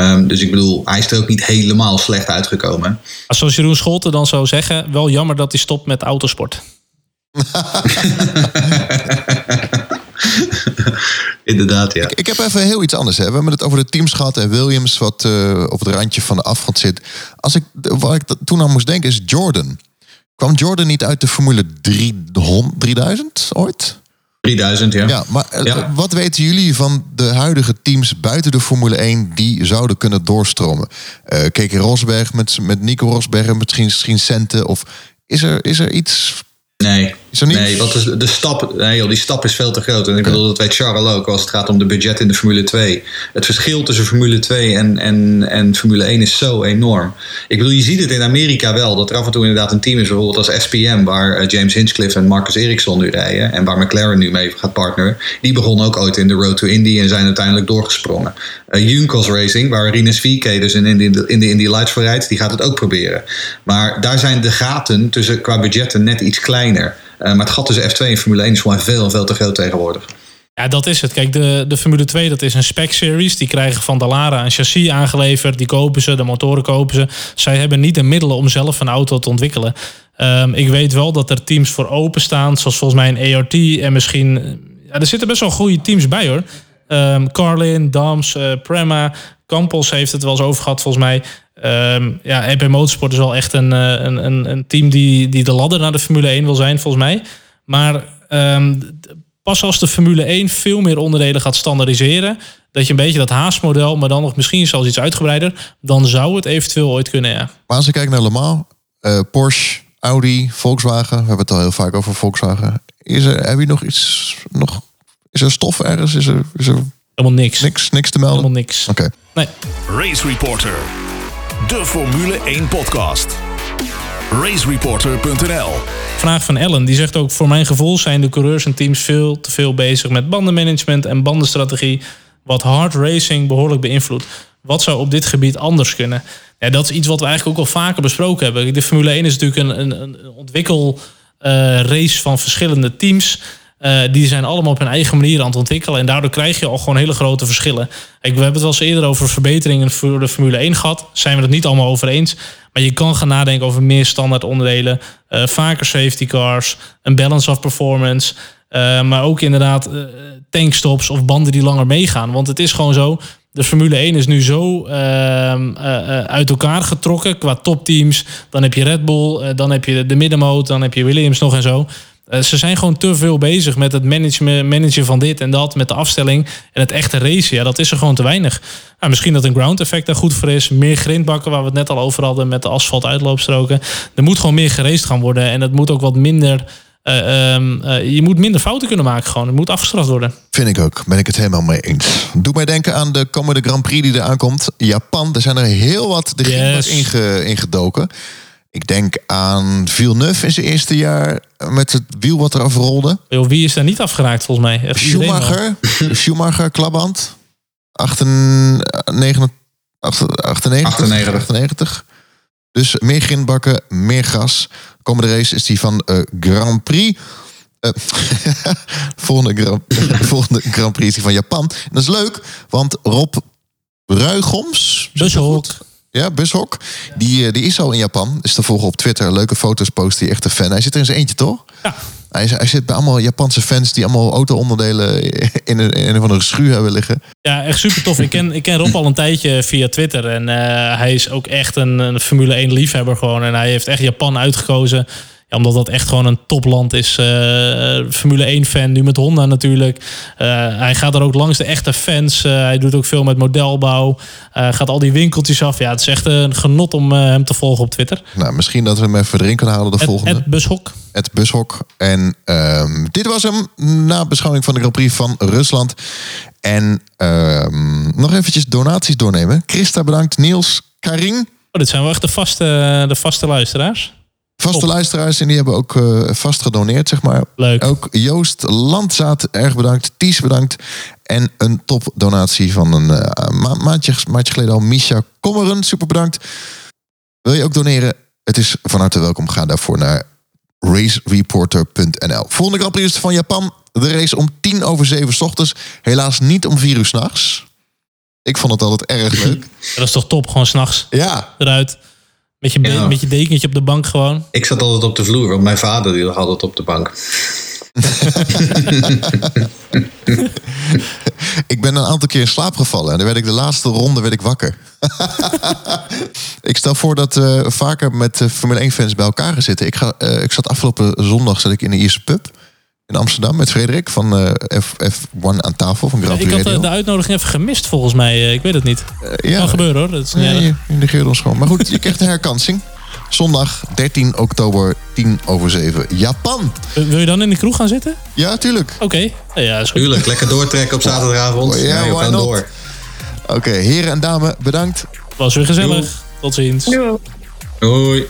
Um, dus ik bedoel, hij is er ook niet helemaal slecht uitgekomen. Als zoals Jeroen Scholten dan zou zeggen, wel jammer dat hij stopt met autosport. Inderdaad, ja. Ik, ik, heb even heel iets anders. Hè. We hebben het over de teams gehad en Williams, wat uh, op het randje van de afgrond zit. Als ik, waar ik toen aan moest denken, is Jordan. Kwam Jordan niet uit de Formule 300, 3000 ooit? 3000, ja. Ja, maar eh, ja. wat weten jullie van de huidige teams buiten de Formule 1 die zouden kunnen doorstromen? Uh, Keke Rosberg met, met Nico Rosberg, misschien, misschien Centen? Of is er, is er iets Nee, nee want de, de stap, nee joh, die stap is veel te groot. En ik bedoel, dat weet Charles ook als het gaat om de budget in de Formule 2. Het verschil tussen Formule 2 en, en, en Formule 1 is zo enorm. Ik bedoel, je ziet het in Amerika wel, dat er af en toe inderdaad een team is, bijvoorbeeld als SPM, waar eh, James Hinchcliffe en Marcus Ericsson nu rijden. En waar McLaren nu mee gaat partneren. Die begonnen ook ooit in de Road to Indy en zijn uiteindelijk doorgesprongen. Uh, Junkos Racing, waar Rinus VK dus in, in, de, in de Indy Lights voor rijdt, die gaat het ook proberen. Maar daar zijn de gaten tussen qua budgetten net iets kleiner. Uh, maar het gat tussen F2 en Formule 1 is gewoon veel veel te groot tegenwoordig. Ja, dat is het. Kijk, de, de Formule 2 dat is een spec-series. Die krijgen van Dallara een chassis aangeleverd. Die kopen ze, de motoren kopen ze. Zij hebben niet de middelen om zelf een auto te ontwikkelen. Um, ik weet wel dat er teams voor openstaan. Zoals volgens mij een ART. En misschien... Ja, er zitten best wel goede teams bij hoor. Um, Carlin, Dams, uh, Prema. Campos heeft het wel eens over gehad volgens mij. Um, ja, EP Motorsport is wel echt een, een, een, een, team die, die de ladder naar de Formule 1 wil zijn, volgens mij. Maar um, pas als de Formule 1 veel meer onderdelen gaat standaardiseren, dat je een beetje dat Haas-model, maar dan nog misschien zelfs iets uitgebreider, dan zou het eventueel ooit kunnen, ja. Maar als ik kijk naar Le Mans, uh, Porsche, Audi, Volkswagen, we hebben het al heel vaak over Volkswagen. Is er, heb je nog iets, nog, is er stof ergens? Is er, is er Helemaal niks. Niks, niks te melden? Helemaal niks. Oké. Okay. Nee. Race Reporter. De Formule 1 podcast. Racereporter.nl Vraag van Ellen, die zegt ook... voor mijn gevoel zijn de coureurs en teams veel te veel bezig met bandenmanagement en bandenstrategie... wat hard racing behoorlijk beïnvloedt. Wat zou op dit gebied anders kunnen? Ja, dat is iets wat we eigenlijk ook al vaker besproken hebben. De Formule 1 is natuurlijk een, een, een ontwikkel... Uh, race van verschillende teams. Uh, die zijn allemaal op hun eigen manier aan het ontwikkelen. En daardoor krijg je al gewoon hele grote verschillen. Ik, we hebben het wel eens eerder over verbeteringen voor de Formule 1 gehad. Zijn we het niet allemaal over eens. Maar je kan gaan nadenken over meer standaard onderdelen. Uh, vaker safety cars. Een balance of performance. Uh, maar ook inderdaad tankstops of banden die langer meegaan. Want het is gewoon zo. De Formule 1 is nu zo uit elkaar getrokken qua topteams. Dan heb je Red Bull, dan heb je de middenmoot, dan heb je Williams nog en zo. Uh, ze zijn gewoon te veel bezig met het managen, managen van dit en dat, met de afstelling en het echte race. Ja, dat is er gewoon te weinig. Nou, misschien dat een ground effect daar goed voor is. Meer grindbakken, waar we het net al over hadden met de asfalt uitloopstroken. Er moet gewoon meer gereest gaan worden en het moet ook wat minder. Uh, um, uh, je moet minder fouten kunnen maken gewoon. Het moet afgestraft worden. Vind ik ook. Ben ik het helemaal mee eens. Doe mij denken aan de komende Grand Prix die eraan komt. Japan, er zijn er heel wat de yes. inge, ingedoken. Ik denk aan Villeneuve in zijn eerste jaar met het wiel wat eraf rolde. Yo, wie is daar niet afgeraakt volgens mij? Echt Schumacher, Schumacher, klaband. 98, 98, 98. Dus meer grindbakken, meer gas. Komende race is die van uh, Grand Prix. Uh, volgende, Grand, volgende Grand Prix is die van Japan. En dat is leuk, want Rob Ruigoms... Bushok. Ja, Bushok. Die, die is al in Japan. Is te volgen op Twitter. Leuke foto's post hij. Echt een fan. Hij zit er in zijn eentje, toch? Ja. Hij, hij zit bij allemaal Japanse fans die allemaal auto-onderdelen in een, in een van de schuur hebben liggen. Ja, echt super tof. ik, ken, ik ken Rob al een tijdje via Twitter. En uh, hij is ook echt een, een Formule 1 liefhebber gewoon. En hij heeft echt Japan uitgekozen. Ja, omdat dat echt gewoon een topland is. Uh, Formule 1-fan, nu met Honda natuurlijk. Uh, hij gaat er ook langs de echte fans. Uh, hij doet ook veel met modelbouw. gaat al die winkeltjes af. Ja, het is echt een genot om hem te volgen op Twitter. Nou, misschien dat we hem even erin kunnen halen de het, volgende. Het Bushok. Het Bushok. En um, dit was hem na beschouwing van de Grand Prix van Rusland. En um, nog eventjes donaties doornemen. Christa bedankt. Niels, Karin. Oh, dit zijn wel echt de vaste, de vaste luisteraars. Vaste Top. luisteraars en die hebben ook eh, vast gedoneerd, zeg maar. Leuk. Ook Joost Landzaat, erg bedankt. Ties bedankt. En een topdonatie van een eh, ma maandje, maandje geleden al. Misha Kommeren, super bedankt. Wil je ook doneren? Het is van harte welkom. Ga daarvoor naar racereporter.nl. Volgende Grand Prix is van Japan. De race om tien over zeven 's ochtends. Helaas niet om vier uur s'nachts. Ik vond het altijd erg leuk. Dat is toch top, gewoon s'nachts Ja, eruit. Met je, Ja. met je dekentje op de bank gewoon. Ik zat altijd op de vloer, want mijn vader die lag altijd op de bank. ik ben een aantal keer in slaap gevallen. En dan werd ik de laatste ronde werd ik wakker. ik stel voor dat we vaker met eh, Formule 1 fans bij elkaar gaan zitten. Ik, ga, eh, ik zat afgelopen zondag zat ik in de Ierse pub in Amsterdam met Frederik van eh, F, F1 aan tafel van Grand Ik had eh, de uitnodiging even gemist volgens mij. Eh, Ik weet het niet. Eh, ja, Kan gebeuren hoor. Dat is niet Nee, je, je negeert ons gewoon. Maar goed, je krijgt een herkansing. Zondag 13 oktober, 10 over 7. Japan. Wil je dan in de kroeg gaan zitten? Ja, tuurlijk. Oké. Eh, Ja, is goed. Tuurlijk, lekker doortrekken op zaterdagavond. Ja, Ja, we gaan door. Oké, heren en dames, bedankt. Was weer gezellig. Tot ziens. Doei. Hoi.